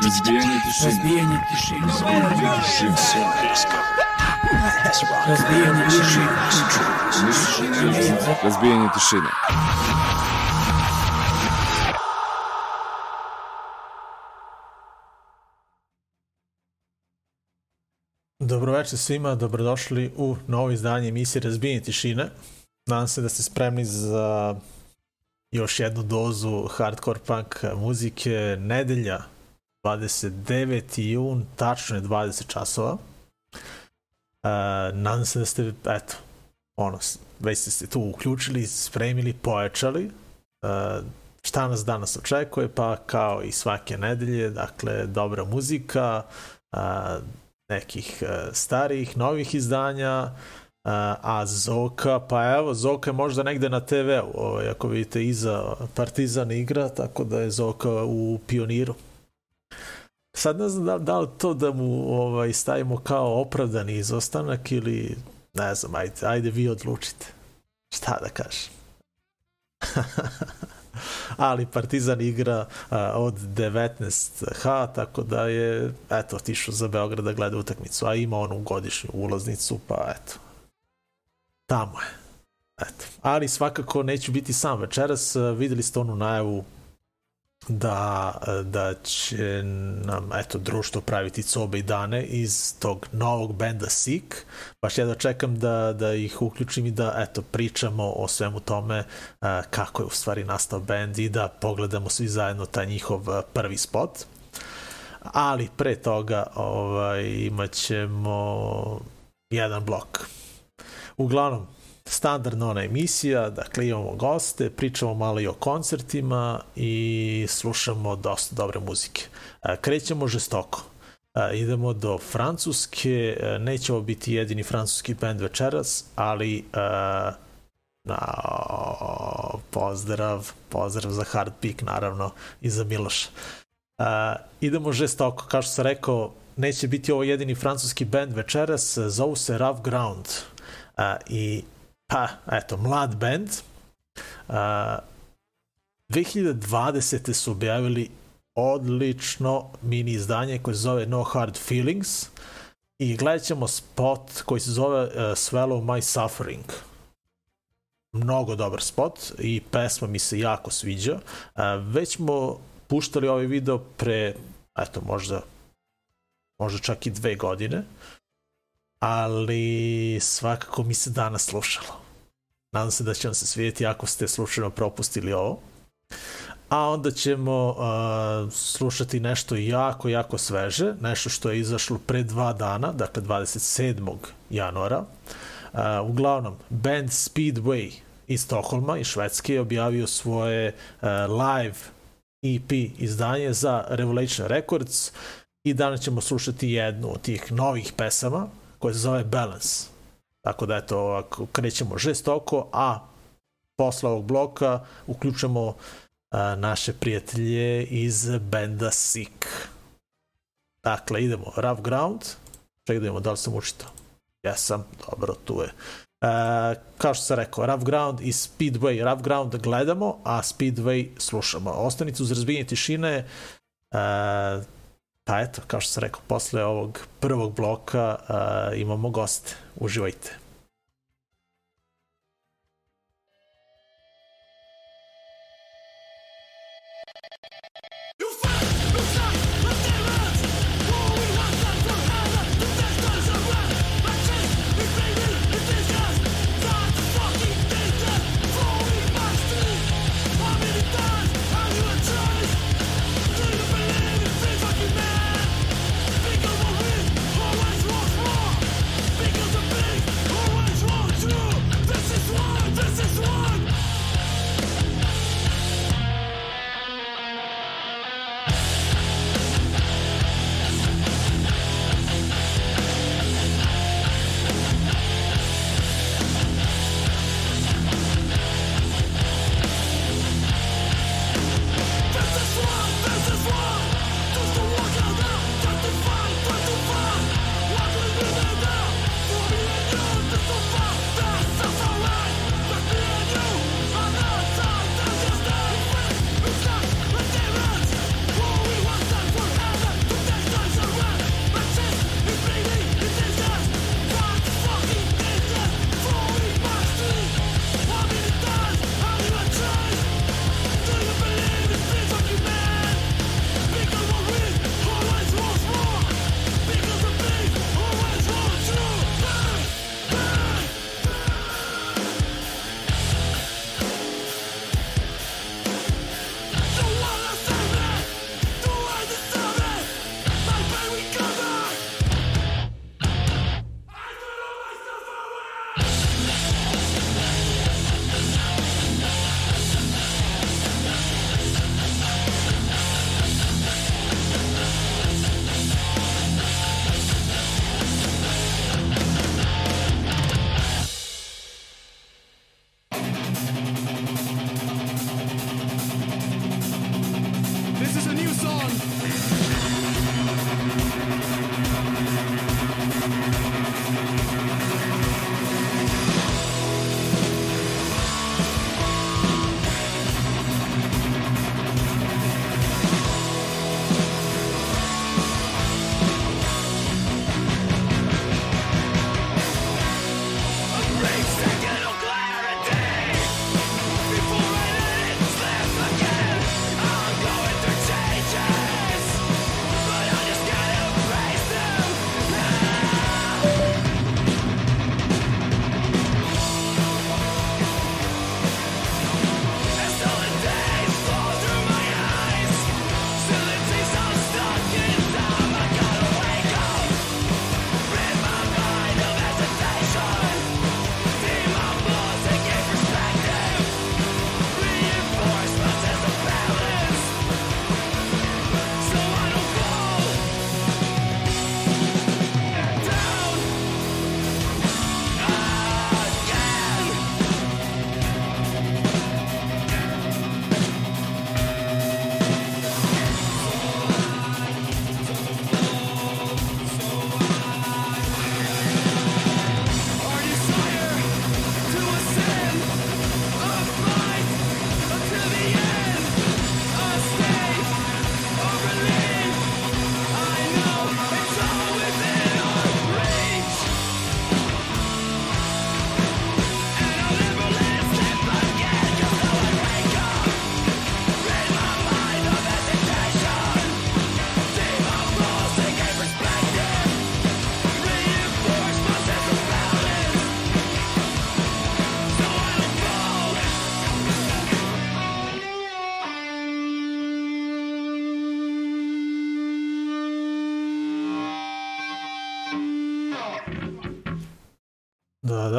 Разбиение тишины. Разбиение тишины. Разбиение тишины. Разбиение тишины. Разбиение тишины. Dobroveče svima, dobrodošli u novo izdanje emisije Razbijenje tišine. Nadam se da ste spremni za još jednu dozu hardcore punk muzike. Nedelja, 29. jun, tačno je 20 časova. Uh, nadam se da ste, eto, ono, već ste se tu uključili, spremili, pojačali. Uh, šta nas danas očekuje? Pa kao i svake nedelje, dakle, dobra muzika, uh, nekih uh, starijih, novih izdanja, uh, a Zoka, pa evo, Zoka je možda negde na TV-u, ovaj, ako vidite, iza Partizan igra, tako da je Zoka u pioniru. Sad ne znam da, da li to da mu ovaj, stavimo kao opravdani izostanak ili ne znam, ajde, ajde vi odlučite. Šta da kažem? ali Partizan igra a, od 19H, tako da je, eto, otišao za Beograd da gleda utakmicu, a ima onu godišnju ulaznicu, pa eto, tamo je. Eto. Ali svakako neću biti sam večeras, videli ste onu najavu da, da će nam eto, društvo praviti cobe i dane iz tog novog benda Sik. Baš ja da čekam da, da ih uključim i da eto, pričamo o svemu tome a, kako je u stvari nastao bend i da pogledamo svi zajedno taj njihov prvi spot. Ali pre toga ovaj, imat ćemo jedan blok. Uglavnom, standardna ona emisija, dakle imamo goste, pričamo malo i o koncertima i slušamo dosta dobre muzike. Krećemo žestoko. Idemo do Francuske, nećemo biti jedini francuski band večeras, ali na, pozdrav, pozdrav za Hard Peak naravno i za Miloša. idemo žestoko, kao što sam rekao, neće biti ovo jedini francuski band večeras, zovu se Rough Ground. Uh, i pa, eto, mlad band. Uh, 2020. su objavili odlično mini izdanje koje se zove No Hard Feelings i gledat ćemo spot koji se zove uh, Swallow My Suffering. Mnogo dobar spot i pesma mi se jako sviđa. Uh, već smo puštali ovaj video pre, eto, možda možda čak i dve godine ali svakako mi se danas slušalo. Nadam se da će vam se svidjeti ako ste slučajno propustili ovo. A onda ćemo uh, slušati nešto jako, jako sveže, nešto što je izašlo pre dva dana, dakle 27. januara. Uh, uglavnom, band Speedway iz Stokholma i Švedske je objavio svoje uh, live EP izdanje za Revelation Records i danas ćemo slušati jednu od tih novih pesama koja se zove Balance. Tako da eto, ovako, krećemo žestoko, a posle ovog bloka uključamo a, naše prijatelje iz benda Sick. Dakle, idemo Rough Ground. Čekaj da da li sam učitao. Jesam, dobro, tu je. Uh, kao što sam rekao, Rough Ground i Speedway. Rough Ground gledamo, a Speedway slušamo. Ostanicu za razbijenje tišine uh, Pa eto, kao što sam rekao, posle ovog prvog bloka uh, imamo goste. Uživajte.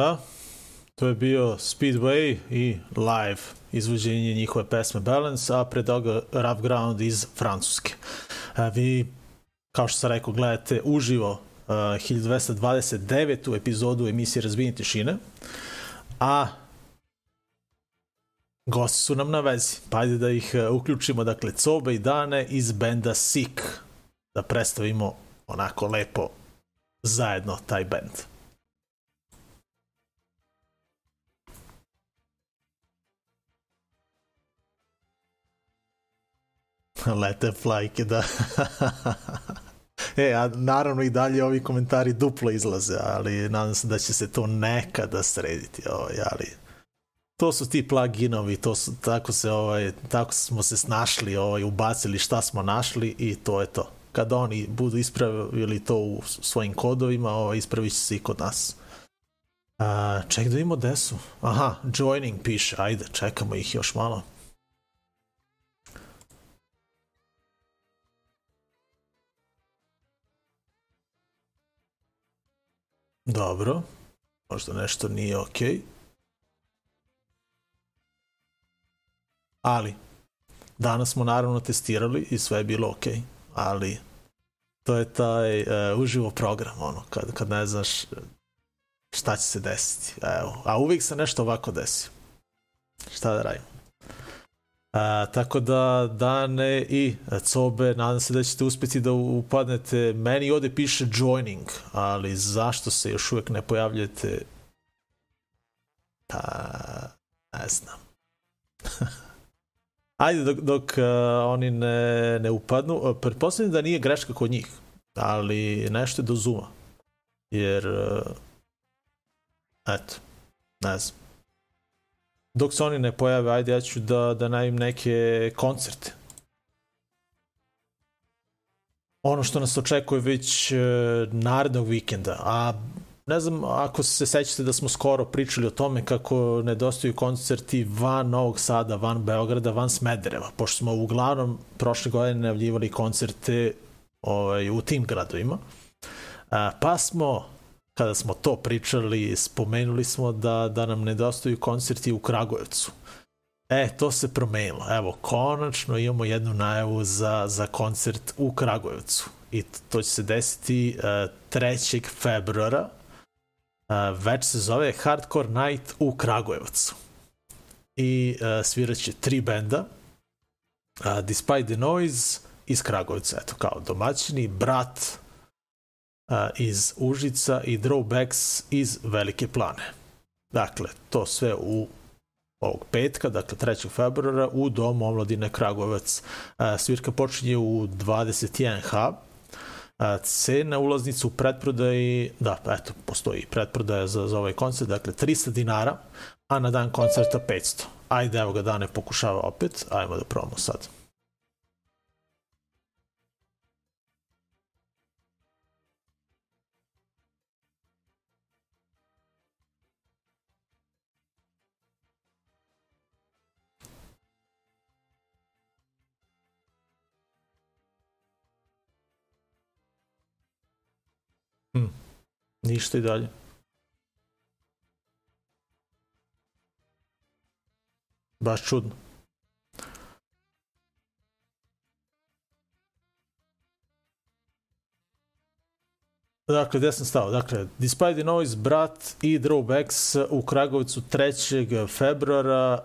Da. To je bio Speedway i live izvođenje njihove pesme Balance, a pre toga Rough Ground iz Francuske. A, vi, kao što sam rekao, gledate uživo a, 1229. epizodu emisije Razbijenje tišine, a gosti su nam na vezi. Pa ajde da ih a, uključimo, dakle, Cobe i Dane iz benda Sick, da predstavimo onako lepo zajedno taj bend. Lete flajke, da. e, a naravno i dalje ovi komentari duplo izlaze, ali nadam se da će se to nekada srediti, ovaj, ali to su ti pluginovi, to su, tako se ovaj, tako smo se snašli, ovaj, ubacili šta smo našli i to je to. Kada oni budu ispravili to u svojim kodovima, ovaj, ispravit će se i kod nas. A, ček da vidimo gde su. Aha, joining piše, ajde, čekamo ih još malo. Dobro. Možda nešto nije okej. Okay. Ali, danas smo naravno testirali i sve je bilo okej. Okay. Ali, to je taj uh, uživo program, ono, kad, kad ne znaš šta će se desiti. Evo, a uvijek se nešto ovako desi. Šta da radimo? A, tako da Dane i Cobe, nadam se da ćete uspjeti da upadnete. Meni ovde piše joining, ali zašto se još uvijek ne pojavljate? Pa, ne znam. Ajde, dok, dok uh, oni ne, ne upadnu. Uh, pretpostavljam da nije greška kod njih, ali nešto je do Zuma. Jer, uh, eto, ne znam dok se oni ne pojave, ajde ja ću da, da najavim neke koncerte. Ono što nas očekuje već e, narednog vikenda, a ne znam ako se sećate da smo skoro pričali o tome kako nedostaju koncerti van Novog Sada, van Beograda, van Smedereva, pošto smo uglavnom prošle godine najavljivali koncerte ovaj, u tim gradovima. A, pa smo kada smo to pričali, spomenuli smo da, da nam nedostaju koncerti u Kragujevcu. E, to se promenilo. Evo, konačno imamo jednu najavu za, za koncert u Kragujevcu. I to će se desiti uh, 3. februara. Uh, već se zove Hardcore Night u Kragujevcu. I uh, sviraće tri benda. a, Despite the Noise iz Kragujevca, eto, kao domaćini, Brat iz Užica i Drawbacks iz Velike Plane. Dakle, to sve u ovog petka, dakle 3. februara u Domu omladine Kragujevac. A, svirka počinje u 21H. A, cena ulaznica u pretprodaji, da, eto, postoji pretprodaja za, za ovaj koncert, dakle 300 dinara, a na dan koncerta 500. Ajde, evo ga, dane pokušava opet, ajmo da probamo sad. Ništa i dalje. Baš čudno. Dakle, gde sam stao? Dakle, Despite the Noise, Brat i Drawbacks u Kragovicu 3. februara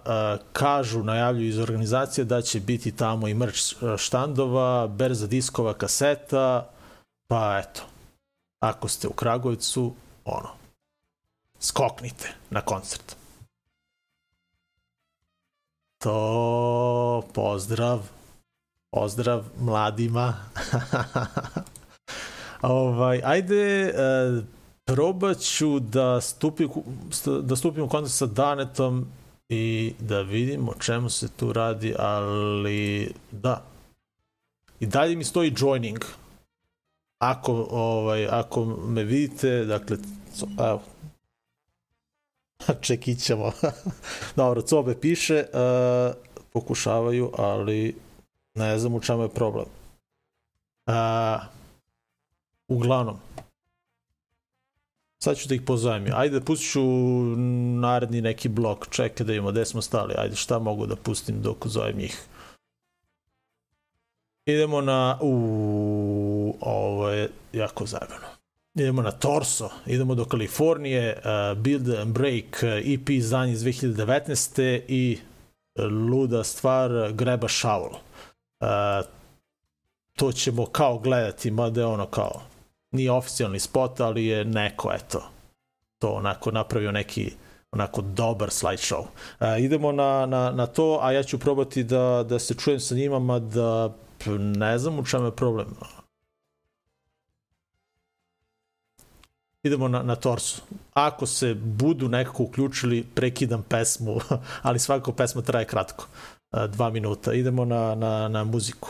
kažu, najavljuju iz organizacije da će biti tamo i merch štandova, berza diskova, kaseta, pa eto, ako ste u Kragovicu, ono, skoknite na koncert. To, pozdrav, pozdrav mladima. ovaj, ajde, e, probat ću da stupim, da stupim u kontakt sa Danetom i da vidim o čemu se tu radi, ali da. I dalje mi stoji joining, ako, ovaj, ako me vidite, dakle, evo, čekićemo. Dobro, Cobe piše, uh, pokušavaju, ali ne znam u čemu je problem. Uh, uglavnom, sad ću da ih pozovem. Ajde, pustit ću naredni neki blok, čekaj da imamo gde smo stali. Ajde, šta mogu da pustim dok zovem njih. Idemo na... U, ovo je jako zajebano. Idemo na Torso, idemo do Kalifornije, uh, Build and Break, EP izdanje iz 2019. i luda stvar Greba Shovel. Uh, to ćemo kao gledati, mada je ono kao nije oficijalni spot, ali je neko, eto, to onako napravio neki onako dobar slideshow. Uh, idemo na, na, na to, a ja ću probati da, da se čujem sa njima, mada ne znam u čemu je problem. Idemo na, na torsu. Ako se budu nekako uključili, prekidam pesmu, ali svako pesma traje kratko. Dva minuta. Idemo na, na, na muziku.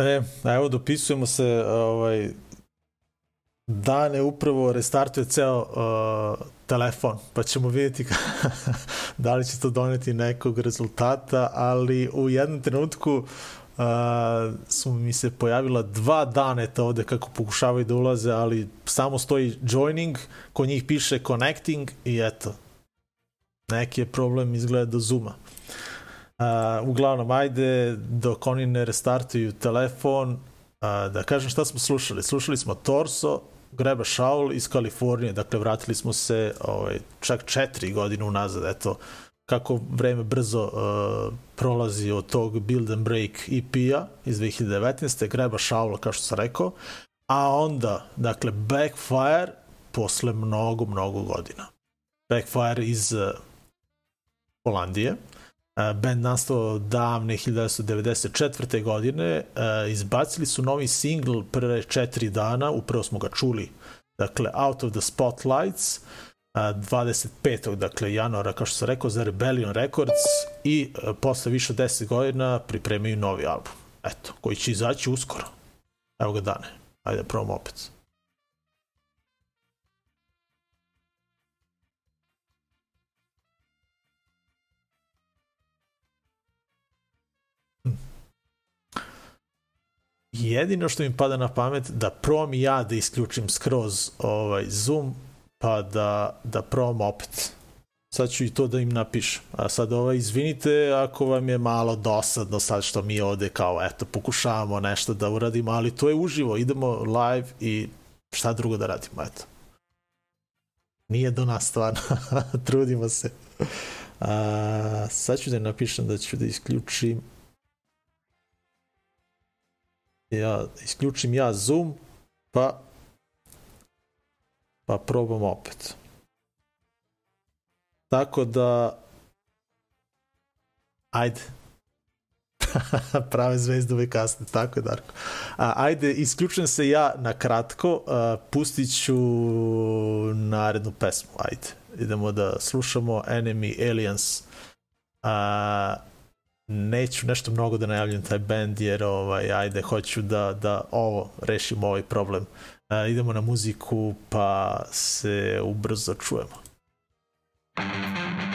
E, a evo dopisujemo se ovaj dane upravo restartuje ceo uh, telefon, pa ćemo vidjeti da li će to doneti nekog rezultata, ali u jednom trenutku uh, su mi se pojavila dva daneta ovde kako pokušavaju da ulaze, ali samo stoji joining, kod njih piše connecting i eto, neki je problem izgleda do Zuma. Uh, uglavnom, ajde, dok oni ne restartuju telefon, uh, da kažem šta smo slušali. Slušali smo Torso, Greba Shaul iz Kalifornije, dakle vratili smo se ovaj, čak četiri godine unazad, eto, kako vreme brzo uh, prolazi od tog Build and Break EP-a iz 2019. Greba Shaula, kao što sam rekao, a onda, dakle, Backfire posle mnogo, mnogo godina. Backfire iz uh, Holandije, Uh, band nastao davne 1994. godine, uh, izbacili su novi singl pre četiri dana, upravo smo ga čuli, dakle Out of the Spotlights, uh, 25. dakle januara, kao što sam rekao, za Rebellion Records i posle više od 10 godina pripremaju novi album. Eto, koji će izaći uskoro. Evo ga dane. Ajde, probamo opet. Jedino što mi pada na pamet da probam i ja da isključim skroz ovaj Zoom pa da, da probam opet. Sad ću i to da im napišem. A sad ovaj izvinite ako vam je malo dosadno sad što mi ovde kao eto pokušavamo nešto da uradimo ali to je uživo. Idemo live i šta drugo da radimo eto. Nije do nas stvarno. Trudimo se. A, sad ću da napišem da ću da isključim ja isključim ja Zoom, pa pa probam opet. Tako da ajde. Prave zvezde uvek kasne, tako je Darko. A, ajde, isključujem se ja na kratko, a, pustit ću narednu pesmu, ajde. Idemo da slušamo Enemy Aliens. A, neću nešto mnogo da najavljam taj band jer ovaj ajde hoću da da ovo rešimo ovaj problem. Uh, idemo na muziku pa se ubrzo čujemo. One in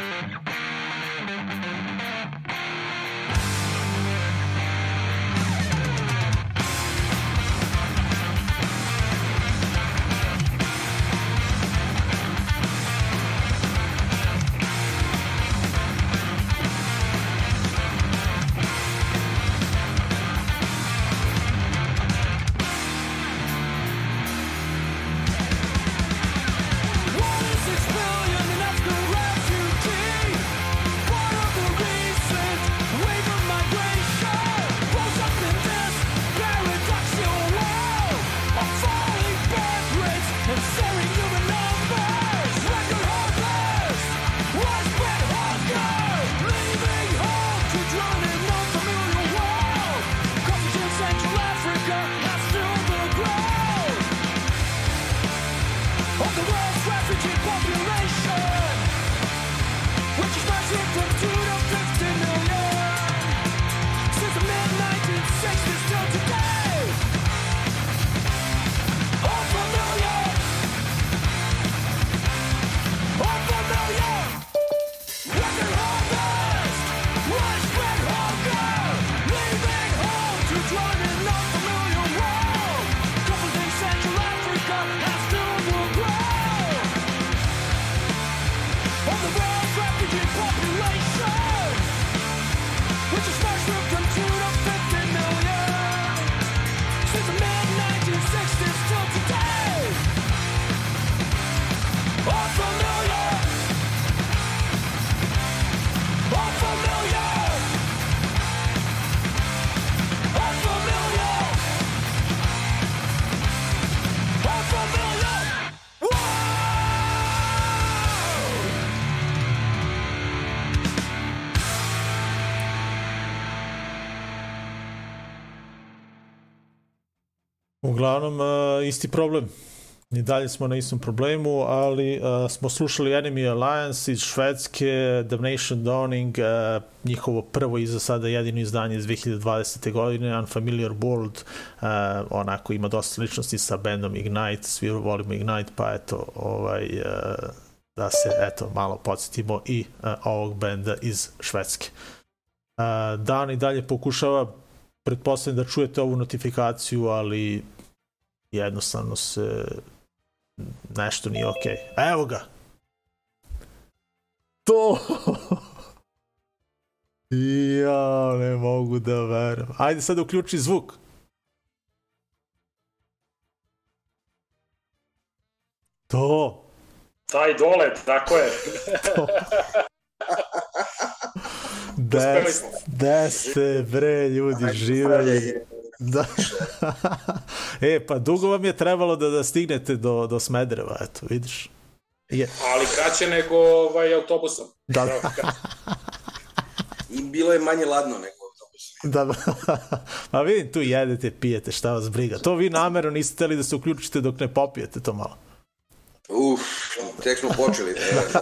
Uglavnom, uh, isti problem. I dalje smo na istom problemu, ali uh, smo slušali Enemy Alliance iz Švedske, Damnation Dawning, uh, njihovo prvo i za sada jedino izdanje iz 2020. godine, Unfamiliar World, uh, onako ima dosta ličnosti sa bandom Ignite, svi volimo Ignite, pa eto, ovaj, uh, da se eto malo podsjetimo i uh, ovog benda iz Švedske. Uh, Dan i dalje pokušava pretpostavljam da čujete ovu notifikaciju, ali jednostavno se nešto nije okej. Okay. Evo ga! To! ja, ne mogu da verujem. Ajde sad uključi zvuk. To! Taj dole, tako je. Gde, gde ste, bre, ljudi, živeli? Da. e, pa dugo vam je trebalo da, da stignete do, do Smedereva, eto, vidiš. Je. Ali kraće nego ovaj, autobusom. Da, I bilo je manje ladno nego autobus. da, pa vidim, tu jedete, pijete, šta vas briga. To vi namerno niste hteli da se uključite dok ne popijete to malo. Uf, tek smo počeli. Da,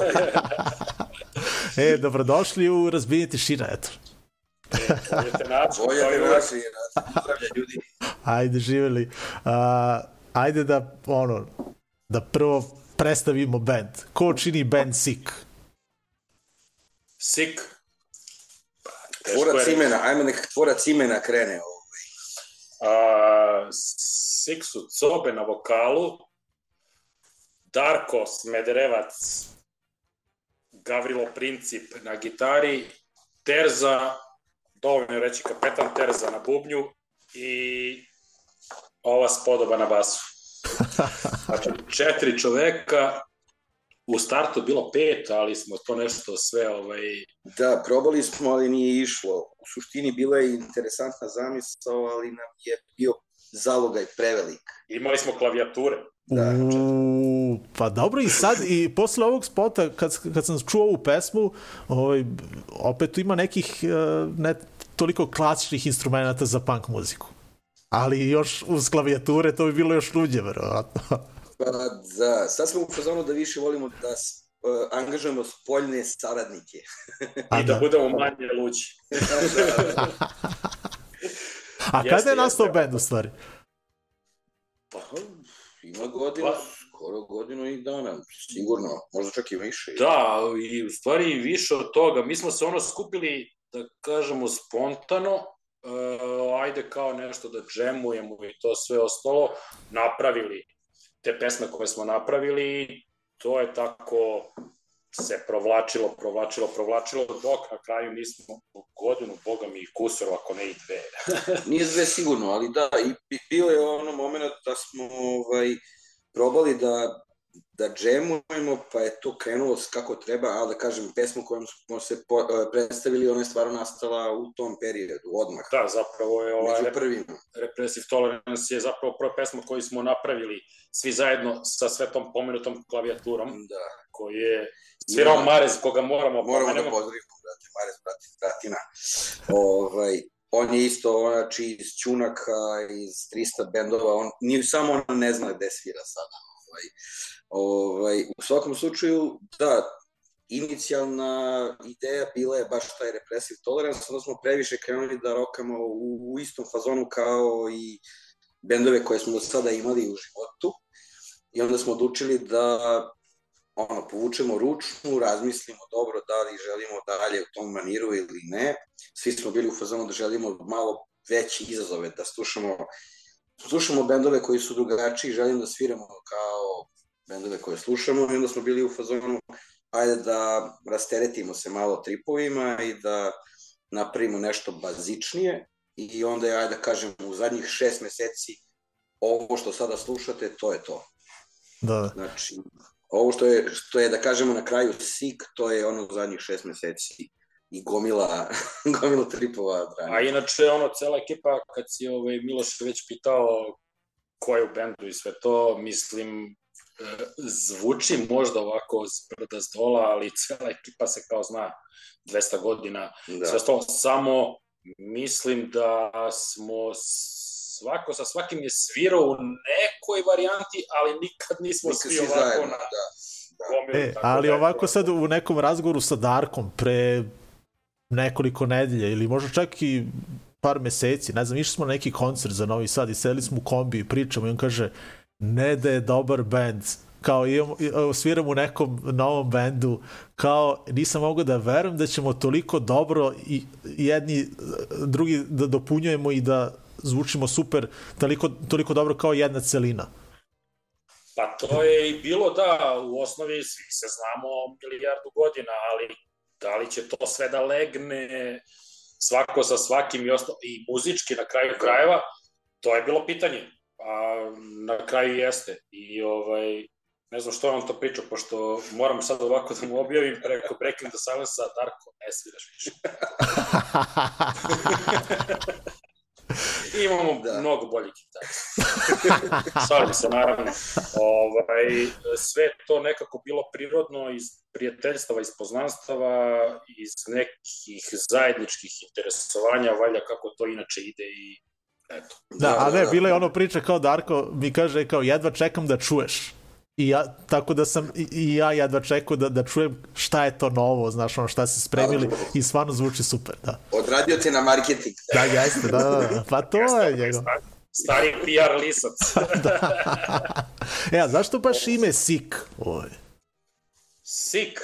E, dobrodošli u razbijenje tišina, eto. Idete naći, vlasi, zdravlja ljudi. Ajde, živeli. Uh, ajde da, ono, da prvo predstavimo band. Ko čini band Sick? Sik. Teško Tvorac imena, ajme nek tvorac imena krene. ovaj. A, Sik su Cobe na vokalu, Darko Smederevac, Gavrilo Princip na gitari, Terza, dovoljno je reći kapetan Terza na bubnju i ova spodoba na basu. Znači, četiri čoveka, u startu bilo pet, ali smo to nešto sve ovaj, Da, probali smo, ali nije išlo. U suštini bila je interesantna zamisao, ali nam je bio zalogaj prevelik. imali smo klavijature. Da, U, pa dobro i sad i posle ovog spota kad, kad sam čuo ovu pesmu ovaj, opet ima nekih uh, ne toliko klasičnih instrumenta za punk muziku ali još uz klavijature to bi bilo još luđe verovatno Pa da, sad smo u fazonu da više volimo da uh, angažujemo spoljne saradnike. A I da da. budemo manje luđi. a kada je nastao bend u stvari Pa, ima godinu, Pa- skoro godinu i dana, sigurno, možda čak i više. Da, i u stvari više od toga. Mi smo se ono skupili, da kažemo, spontano, uh, ajde kao nešto da džemujemo i to sve ostalo, napravili te pesme koje smo napravili to je tako se provlačilo, provlačilo, provlačilo, dok na kraju nismo godinu, boga mi, kusur, ako ne i dve. Nije sve sigurno, ali da, i bi- bio je ono moment da smo ovaj, probali da da džemujemo, pa je to krenulo kako treba, ali da kažem, pesmu kojom smo se po, eh, predstavili, ona je stvarno nastala u tom periodu, odmah. Da, zapravo je ovaj, Među prvima. Repressive Tolerance je zapravo prva pesma koju smo napravili svi zajedno sa sve tom pomenutom klavijaturom, Da. koji je svirao Marez, koga moramo Moramo da pomenemo. pozdravimo, brate, Mares, brate, bratina. ovaj, on je isto, znači, iz Ćunaka, iz 300 bendova, on, ni samo on ne zna gde svira sada. Ovaj, ovaj, u svakom slučaju, da, inicijalna ideja bila je baš taj repressive tolerance, onda smo previše krenuli da rokamo u, u istom fazonu kao i bendove koje smo do sada imali u životu. I onda smo odlučili da ono, povučemo ručnu, razmislimo dobro da li želimo dalje u tom maniru ili ne. Svi smo bili u fazonu da želimo malo veće izazove, da slušamo, slušamo bendove koji su drugačiji, želim da sviramo kao bendove koje slušamo i onda smo bili u fazonu ajde da rasteretimo se malo tripovima i da napravimo nešto bazičnije i onda je, ajde da kažem, u zadnjih šest meseci ovo što sada slušate, to je to. da Znači, ovo što je, što je da kažemo na kraju sik, to je ono zadnjih šest meseci i gomila, gomila tripova. A Drani. inače, ono, cela ekipa, kad si ovaj, Miloš već pitao ko je u bendu i sve to, mislim, e, zvuči možda ovako s brda s dola, ali cela ekipa se kao zna 200 godina. Da. Sve ostalo, samo mislim da smo svako sa svakim je svirao u nekoj varijanti, ali nikad nismo Nikad svi ovako zajedno, na da. gomilu. E, tako ali da ovako sad u nekom razgovoru sa Darkom pre nekoliko nedelja ili možda čak i par meseci, ne znam, išli smo na neki koncert za Novi Sad i seli smo u kombi i pričamo i on kaže ne da je dobar band kao imam, i- sviram u nekom novom bendu kao nisam mogao da verujem da ćemo toliko dobro i jedni drugi da dopunjujemo i da zvučimo super toliko, toliko dobro kao jedna celina Pa to je i bilo da, u osnovi svi se znamo milijardu godina, ali da li će to sve da legne svako sa svakim i, osta... i muzički na kraju krajeva, to je bilo pitanje. A na kraju jeste. I ovaj, ne znam što je on to pričao, pošto moram sad ovako da mu objavim preko Breaking the Silence Darko, ne sviraš više. Imamo Da. da. mnogo bolji gitarista. Šalim se, naravno. Ovaj, sve to nekako bilo prirodno iz prijateljstava, iz poznanstava, iz nekih zajedničkih interesovanja, valja kako to inače ide i eto. Da, Da, a da, ne, da. bila je ono priča kao Darko mi kaže kao jedva čekam da čuješ. I ja, tako da sam i, i ja jedva čekao da, da čujem šta je to novo, znaš ono šta se spremili Da, da. i stvarno zvuči super, da. Odradio ti na marketing. Da, jeste, da, da, da. pa to je njegov. Stari PR lisac. E, a zašto baš ime Sik? Oj. Sik.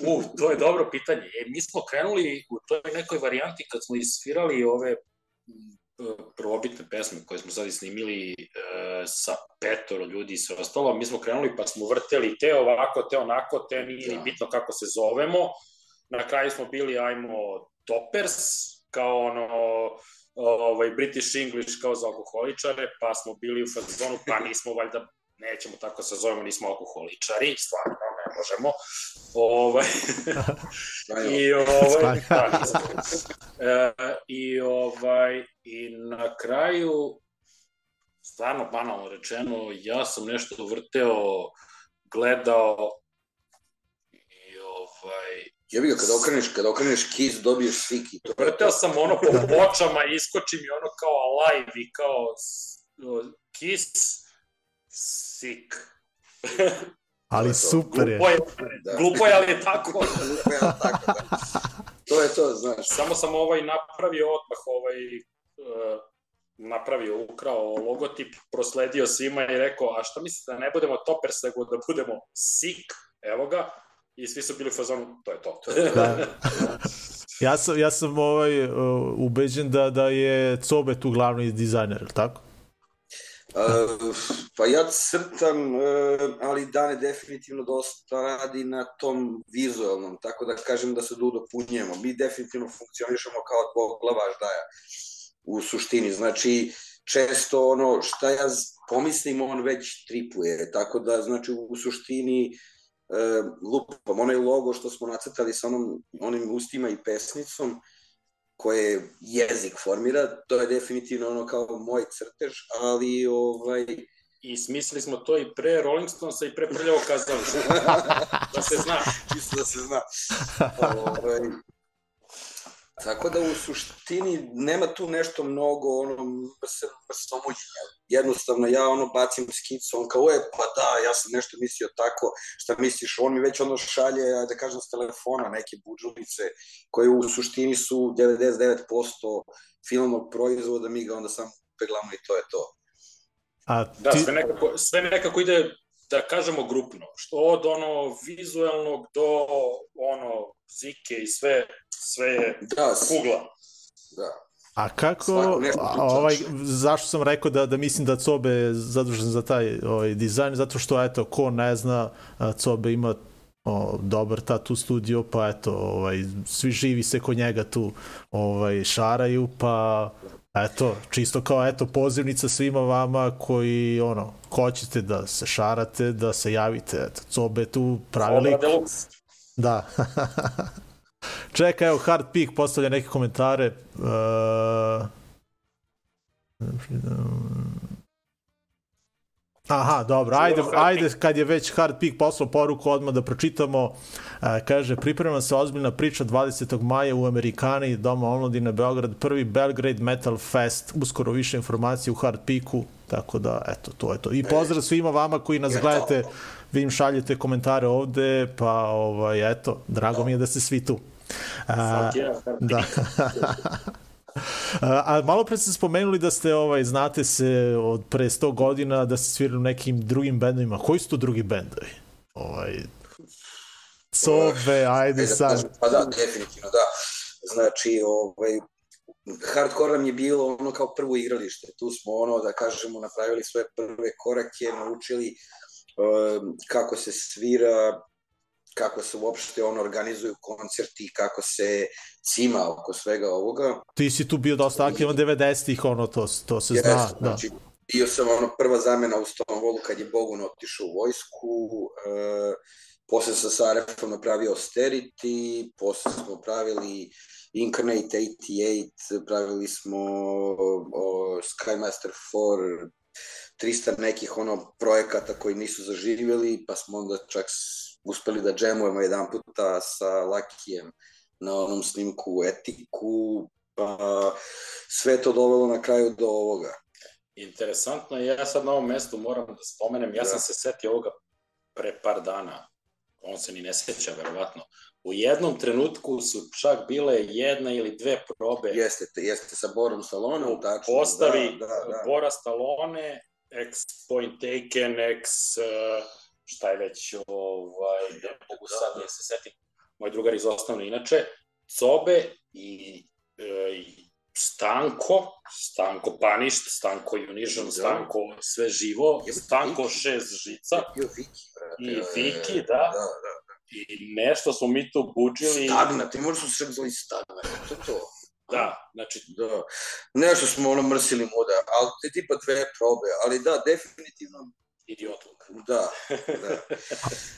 U, to je dobro pitanje. E, mi smo krenuli u toj nekoj varijanti kad smo isvirali ove prvobitne pesme koje smo sad snimili e, sa petoro ljudi i sve ostalo, mi smo krenuli pa smo vrteli te ovako, te onako, te nije ni Da. bitno kako se zovemo. Na kraju smo bili, ajmo, Toppers, kao ono, ovaj, British English kao za alkoholičare, pa smo bili u fazonu, pa nismo valjda nećemo tako se zovemo, nismo alkoholičari, stvarno ne možemo. Ovaj, I ovaj, da, e, I ovaj, i na kraju, stvarno banalno rečeno, ja sam nešto vrteo, gledao i ovaj, Jebi ga, kada okreneš, kada okreneš kiss, dobiješ sviki. To vrteo sam ono po pločama, iskoči mi ono kao alive i kao kiss, sick. Ali To je to. super je. Glupo je, Da. glupo je, ali je tako. Lupa je tako, da. To je to, znaš. Samo sam ovaj napravio odmah ovaj uh, napravio, ukrao logotip, prosledio svima i rekao, a šta mislite da ne budemo toppers, nego da budemo sick, evo ga, i svi su bili u fazonu, to je to. Da. Ja sam, ja sam ovaj, uh, ubeđen da, da je Cobe tu glavni dizajner, tako? Uh, pa ja crtam, uh, ali Dane definitivno dosta radi na tom vizualnom, tako da kažem da se dopunjujemo. Mi definitivno funkcionišemo kao dvoglava ždaja u suštini. Znači, često ono šta ja pomislim, on već tripuje, tako da znači u suštini uh, lupam, onaj logo što smo nacrtali sa onom, onim ustima i pesnicom, koje jezik formira, to je definitivno ono kao moj crtež, ali ovaj, I smislili smo to i pre Rolling Stonesa i pre prljavo kazališta. da se zna. čisto da se zna. ovaj, tako da u suštini nema tu nešto mnogo ono mrs, mrsomuđenja. Jednostavno ja ono bacim skicu, on kao, e, pa da, ja sam nešto mislio tako, šta misliš, on mi već ono šalje, ajde da kažem, s telefona neke buđulice, koje u suštini su 99% filmnog proizvoda, mi ga onda samo peglamo i to je to. A Da, ti, sve nekako, sve nekako ide, da kažemo, grupno. Što od ono vizuelnog do ono zike i sve, sve je Da, kugla. da. A kako, a, ovaj, zašto sam rekao da, da mislim da Cobe je zadužen za taj ovaj, dizajn, zato što, eto, ko ne zna, Cobe ima o, dobar tatu studio, pa eto, ovaj, svi živi se kod njega tu ovaj, šaraju, pa eto, čisto kao eto pozivnica svima vama koji ono, hoćete da se šarate, da se javite, eto, Cobe tu pravi lik. Da. Čekaj, evo, Hard Peak postavlja neke komentare. Uh... Aha, dobro, ajde, ajde kad je već Hard Peak poslao poruku odmah da pročitamo. A, kaže, priprema se ozbiljna priča 20. maja u Amerikani, Doma omladine Beograd, prvi Belgrade Metal Fest, uskoro više informacije u Hard Peaku, tako da, eto, to je to. I pozdrav svima vama koji nas gledate, vi im šaljete komentare ovde, pa, ovaj, eto, drago mi je da ste svi tu. A, Da. A, malo pre ste spomenuli da ste, ovaj, znate se od pre 100 godina da ste svirali u nekim drugim bendovima. Koji su to drugi bendovi? Ovaj, Cobe, ajde sad. Pa da, definitivno, da. Znači, ovaj, hardcore nam je bilo ono kao prvo igralište. Tu smo ono, da kažemo, napravili svoje prve korake, naučili um, kako se svira, kako se uopšte ono organizuju koncerti, kako se cima oko svega ovoga. Ti si tu bio dosta aktivan 90-ih, ono, to, to se zna. Jeste, Da. znači, bio sam ono prva zamena u Stonewallu kad je Bogun otišao u vojsku, e, posle sam sa Arefom napravio Austerity, posle smo pravili Incarnate 88, pravili smo o, Skymaster 4, 300 nekih ono projekata koji nisu zaživjeli, pa smo onda čak uspeli da džemujemo jedan puta sa Lakijem na onom snimku Etiku, pa sve to dovelo na kraju do ovoga. Interesantno je, ja sad na ovom mestu moram da spomenem, ja sam Da. se setio ovoga pre par dana, on se ni ne seća verovatno. U jednom trenutku su čak bile jedna ili dve probe Jeste, jeste sa Borom Salonom, tačno. postavi da, da, da. Bora Stallone, ex Point Taken, ex uh, šta je već, ovaj, ne mogu sad da se setim, moj drugar iz osnovne inače, Cobe i, e, i Stanko, Stanko Paništ, Stanko Unižan, Da. Stanko Sve živo, Stanko šest žica Bio Viki, brate. i e, Viki, da, Da, da. i nešto smo mi tu buđili. Stagna, ti možeš se čak zvali Stagna, to je to. Da, znači, Da. Nešto smo ono mrsili muda, ali te tipa dve probe, ali da, definitivno, idiotluk. da, da.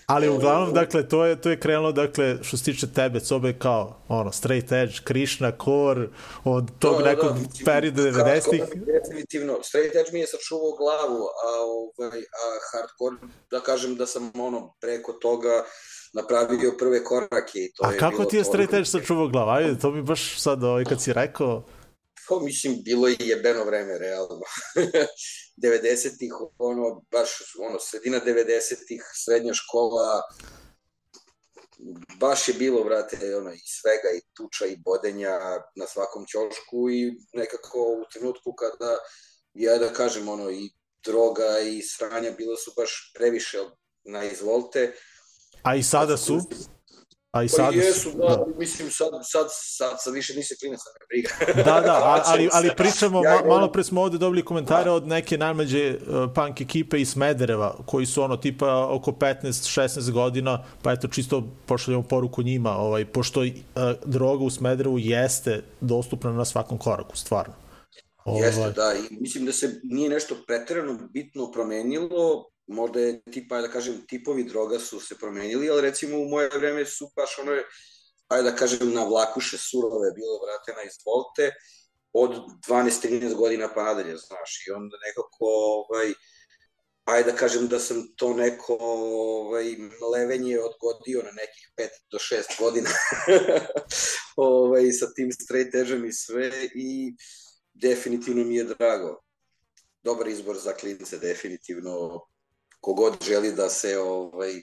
Ali uglavnom, dakle, to je, to je krenulo, dakle, što se tiče tebe, Cobe kao, ono, straight edge, Krishna, core, od tog Da, da, nekog da, mislim, perioda hardcore 90-ih. mi je Definitivno, straight edge mi je sačuvao glavu, a, ovaj, a hardcore, da kažem da sam ono, preko toga napravio prve korake i to A je kako bilo ti je straight edge sačuvao glavu? Ajde, to mi baš sad, ovaj, kad si rekao, Pa, mislim, bilo je jebeno vreme, realno. 90-ih, ono, baš, ono, sredina 90-ih, srednja škola, baš je bilo, brate, ono, i svega, i tuča, i bodenja na svakom ćošku i nekako u trenutku kada, ja da kažem, ono, i droga i sranja bilo su baš previše na izvolte. a i sada su, a i Pa sada jesu, su, da, da. mislim, sad, sad, sad, sad više nisi klinac, ne briga. Da, da, ali, ali se. pričamo, Ja ma, malo pre smo ovde dobili komentare od neke najmlađe uh, punk ekipe iz Smedereva, koji su ono tipa oko 15-16 godina, pa eto čisto pošaljamo poruku njima, ovaj, pošto uh, droga u Smederevu jeste dostupna na svakom koraku, stvarno. Ovaj, Jeste, da, i mislim da se nije nešto preterano bitno promenilo, možda je tipa, da kažem, tipovi droga su se promenili, ali recimo u moje vreme su baš ono, ajde da kažem, na vlakuše surove bilo, vrate, na izvolte, od 12-13 godina pa nadalje, znaš, i onda nekako, ovaj, ajde da kažem da sam to neko ovaj, levenje odgodio na nekih 5 do 6 godina ovaj, sa tim straight edge-em i sve i definitivno mi je drago. Dobar izbor za klince, definitivno. Kogod želi da se ovaj,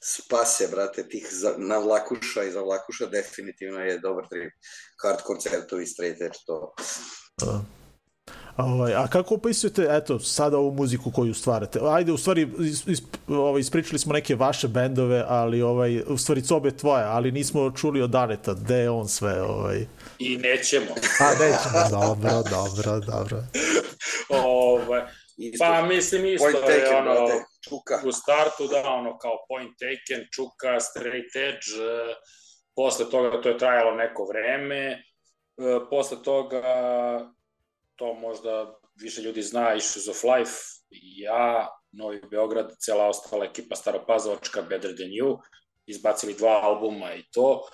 spase, brate, tih za, na vlakuša i za vlakuša, definitivno je dobar trip. Hard koncertovi, straight edge, to. Ovaj, a kako opisujete, eto, sada ovu muziku koju stvarate? Ajde, u stvari, is, is, ovaj, ispričali smo neke vaše bendove, ali, ovaj, u stvari, cobe tvoje, ali nismo čuli od Daneta, gde je on sve, ovaj... I nećemo. A, nećemo, dobro, dobro, dobro. ovaj, Isto, pa mislim isto point je taken, ono, brate, čuka. u startu da, ono kao point taken, čuka, straight edge, e, posle toga to je trajalo neko vreme, e, posle toga to možda više ljudi zna Issues of Life, ja, Novi Beograd, cela ostala ekipa Staropazovačka, Better Than You, izbacili dva albuma i to.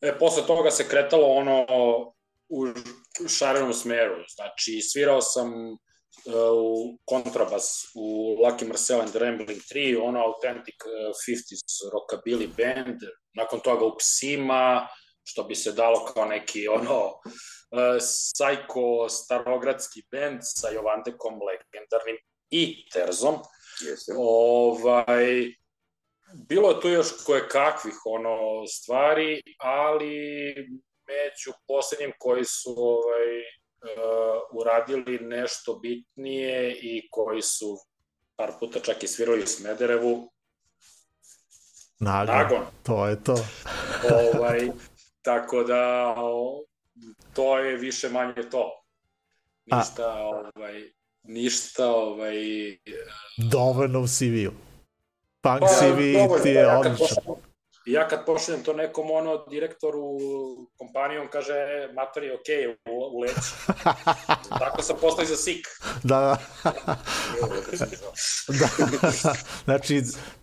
E, posle toga se kretalo ono u šarenom smeru, znači svirao sam u kontrabas u Lucky Marcel and the Rambling 3, ono authentic uh, 50s rockabilly band, nakon toga u Psima, što bi se dalo kao neki ono uh, psycho starogradski band sa Jovandekom legendarnim i Terzom. Jeste. Ovaj, bilo je tu još koje kakvih ono stvari, ali među poslednjim koji su ovaj, uradili nešto bitnije i koji su par puta čak i svirali u Smederevu, Nagon. Nagon. To je to. ovaj, tako da to je više manje to. Ništa, ovaj, ništa, ovaj, Dovoljno u CV-u. Punk Pa, CV ti je kad odličan. Pošaljem- Ja kad pošaljem to nekom ono direktoru kompanije, on kaže, "E, mater je okej, okay, u, u leći. Tako sam postao i za SIK. Da, da. da. znači,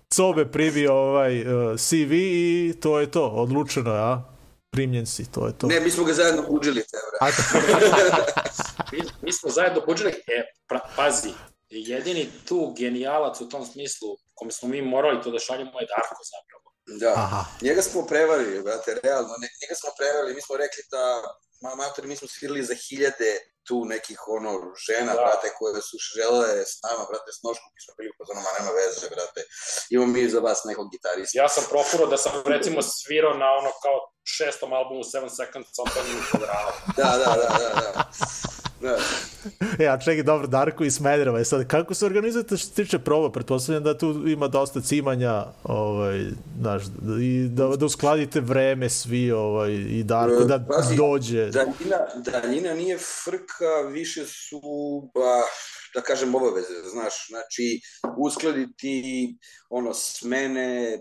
Cobe primio ovaj uh, CV i to je to, odlučeno a? Primljen si, to je to. Ne, mi smo ga zajedno buđili, te. A, Mi, mi smo zajedno buđili, e, pra, pazi, jedini tu genijalac u tom smislu, kome smo mi morali to da šaljemo je Darko zapravo. Da. aha, Njega smo prevarili, brate, realno. Njega smo prevarili, mi smo rekli da, ma, matori, mi smo svirali za hiljade tu nekih, ono, žena, Da. brate, koje su želele s nama, brate, s noškom, mi smo bili po ma nema veze, brate. Imamo mi za vas nekog gitarista. Ja sam profurao da sam recimo svirao na ono kao šestom albumu Seven Seconds on Tony Quadrado. Da, da, da, da, da. Da. E, a čekaj, dobro, Darko i Smedereva. E sad, kako se organizujete što se tiče proba? Pretpostavljam da tu ima dosta cimanja, ovaj, znaš, i da, da uskladite vreme svi, ovaj, i Darko, da Pazi, dođe. Daljina, daljina nije frka, više su, ba, da kažem, obaveze, znaš, znači, uskladiti, ono, smene,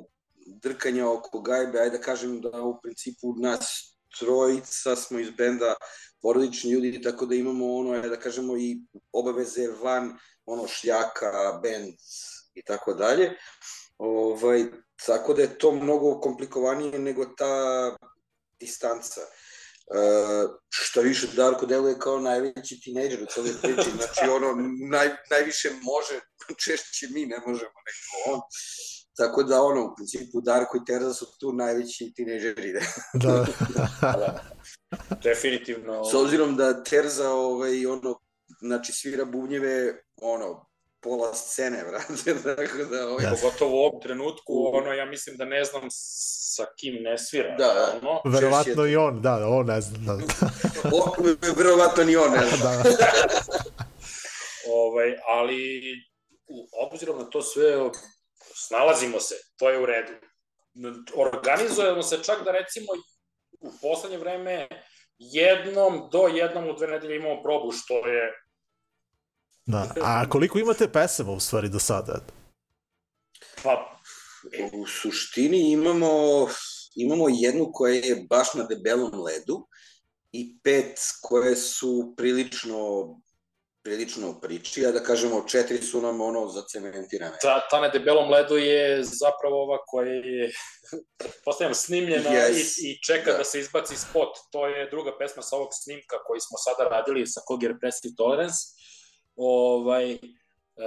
drkanje oko gajbe, ajde da kažem da u principu nas trojica smo iz benda porodični ljudi, tako da imamo ono, da kažemo, i obaveze van, ono, šljaka, bend i tako dalje. Ovaj, tako da je to mnogo komplikovanije nego ta distanca. Uh, šta više, Darko deluje kao najveći tinejdžer u celoj priči, znači ono, naj, najviše može, češće mi ne možemo nego on. Tako da ono, u principu Darko i Terza su tu najveći tinejdžeri. Da. Da. Definitivno. S obzirom da Terza, ovaj, ono, znači svira bubnjeve, ono, pola scene, vrate, tako da, ovaj, Jasno. Pogotovo u ovom trenutku, ono, ja mislim da ne znam sa kim ne svira. Da, da. Ono. Verovatno i on, da, on ne zna. Da, o, verovatno ni on, ne znam. da. Ovaj, ali u, obzirom na to sve, snalazimo se, to je u redu. Organizujemo se čak da recimo u poslednje vreme jednom do jednom u dve nedelje imamo probu, što je da. A koliko imate pesama u stvari do sada? pa, U suštini imamo, imamo jednu koja je baš na debelom ledu i pet koje su prilično prilično u priči, a da kažemo četiri su nam ono zacementirane. ta, ta na debelom ledu je zapravo ova koja je, postavljam, snimljena Yes. i, i čeka da. Da. se izbaci spot. To je druga pesma sa ovog snimka koji smo sada radili sa kog je Repressive Tolerance. Ovaj,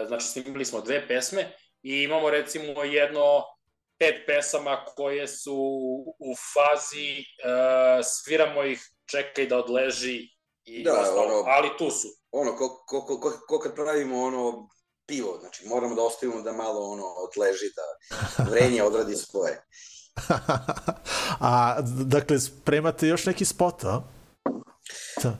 znači, snimili smo dve pesme i imamo recimo jedno pet pesama koje su u fazi, uh, sviramo ih, čekaj da odleži i Da, ostalo, ono- ali tu su. Ono, ko, ko, ko, ko, ko kad pravimo ono pivo, znači moramo da ostavimo da malo ono odleži, da vrenje odradi svoje. A, dakle, spremate još neki spot, a? Da.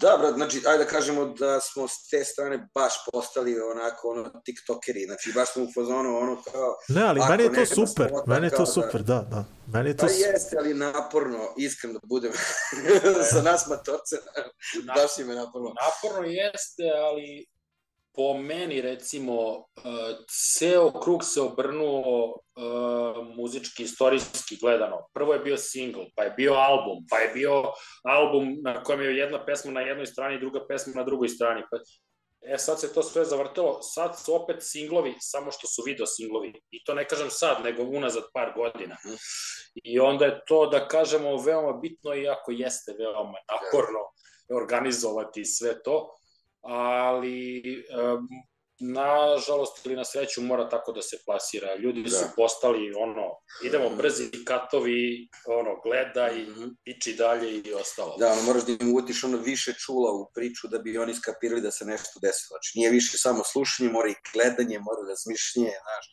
Da, brat, znači, ajde da kažemo da smo s te strane baš postali onako, ono, tiktokeri, znači baš smo u fazonu, ono, kao, Ne, ali meni je to super, spota, meni je to da- super, da, da. Meni je to pa su- jeste, ali naporno, iskreno da budem, sa nas matorce, Na- baš im je naporno. Naporno jeste, ali po meni recimo uh, ceo krug se obrnuo uh, muzički istorijski gledano. Prvo je bio single, pa je bio album, pa je bio album na kojem je jedna pesma na jednoj strani, druga pesma na drugoj strani. Pa, e, sad se to sve zavrtelo, sad su opet singlovi, samo što su video singlovi. I to ne kažem sad, nego unazad par godina. I onda je to, da kažemo, veoma bitno, iako jeste veoma naporno organizovati sve to, ali um, nažalost ili na sreću mora tako da se plasira. Ljudi Da. su postali ono, idemo brzi katovi, ono, gledaj, Mhm. piči dalje i ostalo. Da, ono, moraš da im uvutiš ono više čula u priču da bi oni skapirali da se nešto desilo. Znači, nije više samo slušanje, mora i gledanje, mora razmišljanje, znaš.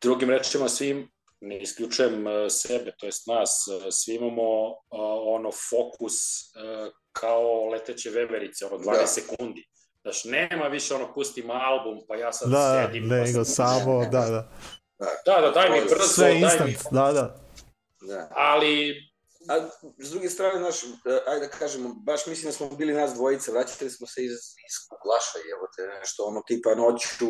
Drugim rečima, svim, ne isključujem e, sebe, to jest nas, e, svi imamo e, ono fokus e, kao leteće veverice, ono 12 Da. sekundi. Znaš, nema više ono, pustim album, pa ja sad Da, sedim. pa nego sad- samo, da, da. Da, da, daj mi brzo, Sve daj mi... instant, da, da. Da. Ali, A s druge strane, znaš, e, ajde da kažemo, baš mislim da smo bili nas dvojice, vraćali smo se iz, iz Kuglaša, evo te, nešto ono tipa noću,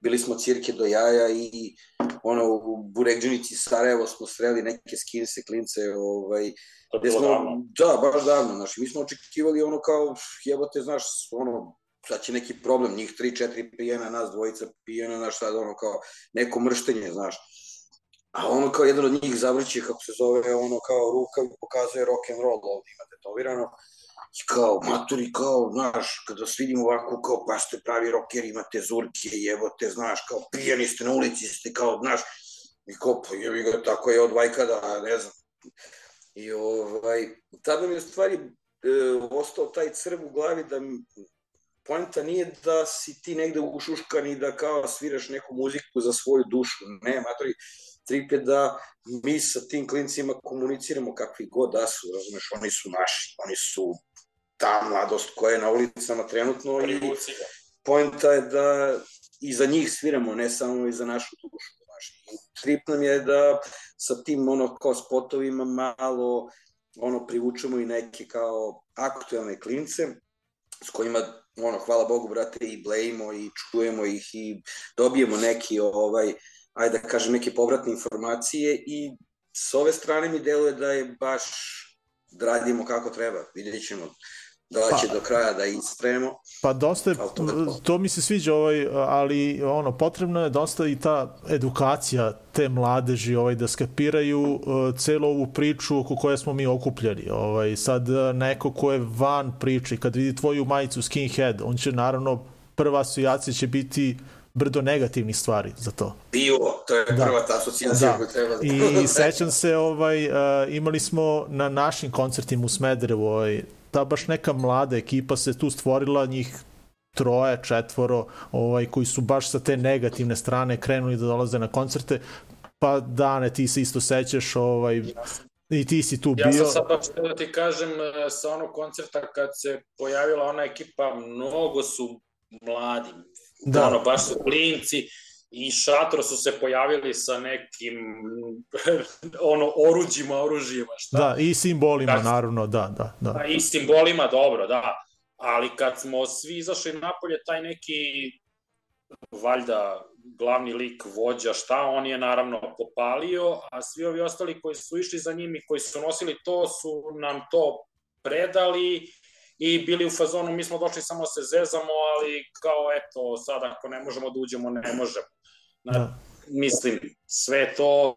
bili smo cirke do jaja i ono u Burekđenici Sarajevo smo sreli neke skinse, klince, ovaj, gde bilo smo, davno. da, baš davno, znaš, mi smo očekivali ono kao, jebote, znaš, ono, sad će neki problem, njih tri, četiri pijena, nas dvojica pijena, znaš, sad ono kao neko mrštenje, znaš. A ono kao jedan od njih zavrće, kako se zove, ono kao ruka pokazuje rock and roll ovdje ima tetovirano. I kao, maturi, kao, znaš, kada se vidimo ovako, kao, pa ste pravi rocker, imate zurke, jebote, znaš, kao, pijani ste na ulici, ste kao, znaš, i kao, pa jebi ga, tako je od vajkada, ne znam. I ovaj, tada mi je u stvari e, ostao taj crv u glavi da mi, poenta nije da si ti negde ušuškan i da kao sviraš neku muziku za svoju dušu. Ne, matori, trip je da mi sa tim klincima komuniciramo kakvi god da su, razumeš, oni su naši, oni su ta mladost koja je na ulicama trenutno i Privuci poenta je da i za njih sviramo, ne samo i za našu dušu. Znaš. Trip nam je da sa tim ono kao spotovima malo ono privučemo i neke kao aktuelne klince s kojima ono hvala Bogu brate i blejimo i čujemo ih i dobijemo neki ovaj ajde da kažem neke povratne informacije i s ove strane mi deluje da je baš da radimo kako treba. Vidjet ćemo da li će Pa- do kraja da istremo. Pa dosta je, to mi se sviđa, ovaj, ali ono, potrebno je dosta i ta edukacija te mladeži ovaj, da skapiraju uh, celu ovu priču oko koje smo mi okupljeni. Ovaj, sad uh, neko ko je van priče i kad vidi tvoju majicu skinhead, on će naravno, prva asocijacija će biti brdo negativnih stvari za to. Pivo, to je Da. prva ta asocijacija Da. koju treba da... I sećam se, ovaj, uh, imali smo na našim koncertima u Smederevu, ovaj, ta baš neka mlada ekipa se tu stvorila, njih troje, četvoro, ovaj, koji su baš sa te negativne strane krenuli da dolaze na koncerte, pa Dane, ti se isto sećaš, ovaj, i ti si tu Ja bio. sam sad baš da ti kažem, e, sa onog koncerta kad se pojavila ona ekipa, mnogo su mladi. Da. Ono, baš su klinci i šatro su se pojavili sa nekim ono oruđima, oružjima, šta? Da, i simbolima, Kad- naravno, da, da, da. Pa i simbolima, dobro, da. Ali kad smo svi izašli napolje, taj neki, valjda, glavni lik, vođa, šta, on je naravno popalio, a svi ovi ostali koji su išli za njim i koji su nosili to, su nam to predali i bili u fazonu, mi smo došli samo da se zezamo, ali kao eto, sad ako ne možemo da uđemo, ne možemo. Na, Da. Mislim, sve to,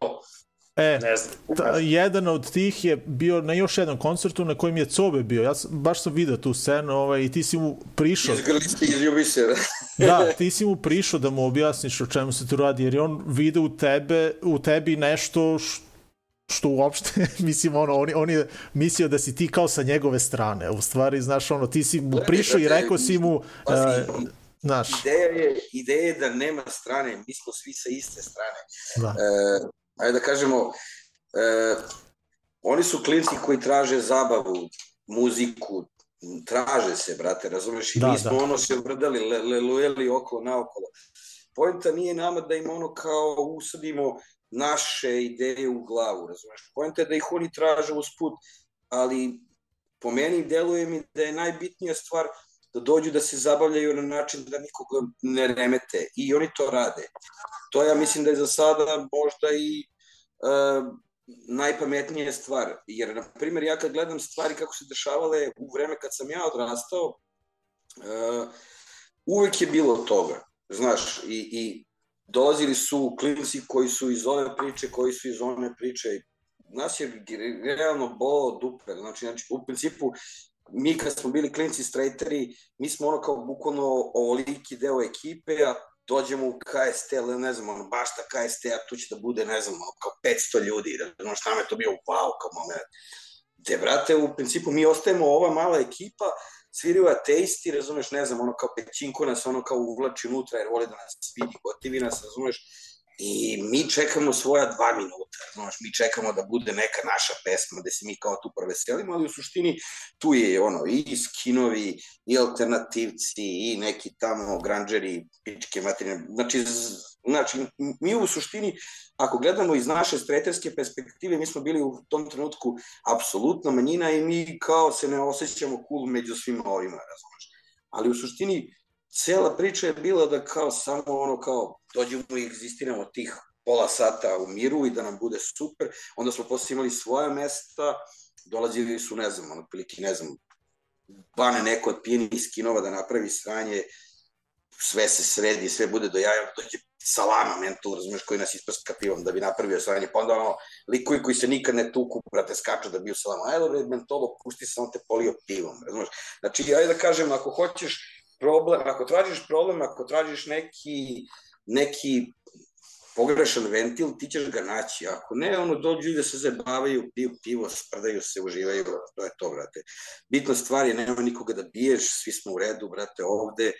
E, ne znam. Ta, jedan od tih je bio na još jednom koncertu na kojem je Cobe bio. Ja sam, baš sam video tu scenu ovaj, i ti si mu prišao. Izgrli ste, izljubi se. Da, ti si mu prišao da mu objasniš o čemu se tu radi, jer je on vide u tebe, u tebi nešto š, što uopšte, mislim, ono, on, on je mislio da si ti kao sa njegove strane. U stvari, znaš, ono, ti si mu prišao i rekao si mu, uh, znaš, Ideja je, ideja je da nema strane, mi smo svi sa iste strane. da, E, ajde da kažemo, e, oni su klinci koji traže zabavu, muziku, traže se, brate, razumeš? I Da, mi smo da. ono se vrdali, le, lelujeli okolo naokolo. Poenta nije nama da im ono kao usadimo naše ideje u glavu, razumeš? Poenta je da ih oni traže usput, ali po meni deluje mi da je najbitnija stvar da dođu da se zabavljaju na način da nikoga ne remete i oni to rade. To ja mislim da je za sada možda i uh, najpametnija stvar, jer na primjer ja kad gledam stvari kako se dešavale u vreme kad sam ja odrastao, uh, uvek je bilo toga, znaš, i, i dolazili su klinci koji su iz ove priče, koji su iz one priče, nas je realno bolo dupe, znači, znači u principu mi kad smo bili klinci straighteri, mi smo ono kao bukvalno ovoliki deo ekipe, a dođemo u KST, ali ne znam, ono, baš ta KST, a tu će da bude, ne znam, kao 500 ljudi, da znaš, nama je to bio wow, kao moment. Gde, brate, u principu mi ostajemo ova mala ekipa, sviraju ateisti, razumeš, ne znam, ono kao pećinko nas ono kao uvlači unutra jer vole da nas vidi, gotivi nas, razumeš, i mi čekamo svoja dva minuta, znaš, mi čekamo da bude neka naša pesma, da se mi kao tu proveselimo, ali u suštini tu je ono i skinovi, i alternativci, i neki tamo granđeri, pičke materine, znači, znači, mi u suštini, ako gledamo iz naše streterske perspektive, mi smo bili u tom trenutku apsolutna manjina i mi kao se ne osjećamo cool među svima ovima, razumeš. Ali u suštini, cela priča je bila da kao samo ono kao dođemo i egzistiramo tih pola sata u miru i da nam bude super, onda smo posle imali svoja mesta, dolazili su, ne znam, ono, prilike, ne znam, bane neko od pijenih skinova da napravi sranje, sve se sredi, sve bude do jaja, dođe salama mental, razumeš, koji nas isprska pivom da bi napravio sranje, pa onda ono, likovi koji se nikad ne tuku, brate, skaču da biju salama, ajde, bre, mentolo, pusti se, on te polio pivom, razumeš. Znači, ajde da kažem, ako hoćeš problem, ako tražiš problem, ako tražiš neki, neki pogrešan ventil, ti ćeš ga naći. Ako ne, ono, dođu da se zabavaju, piju pivo, sprdaju se, uživaju, to je to, brate. Bitna stvar je, nema nikoga da biješ, svi smo u redu, brate, ovde,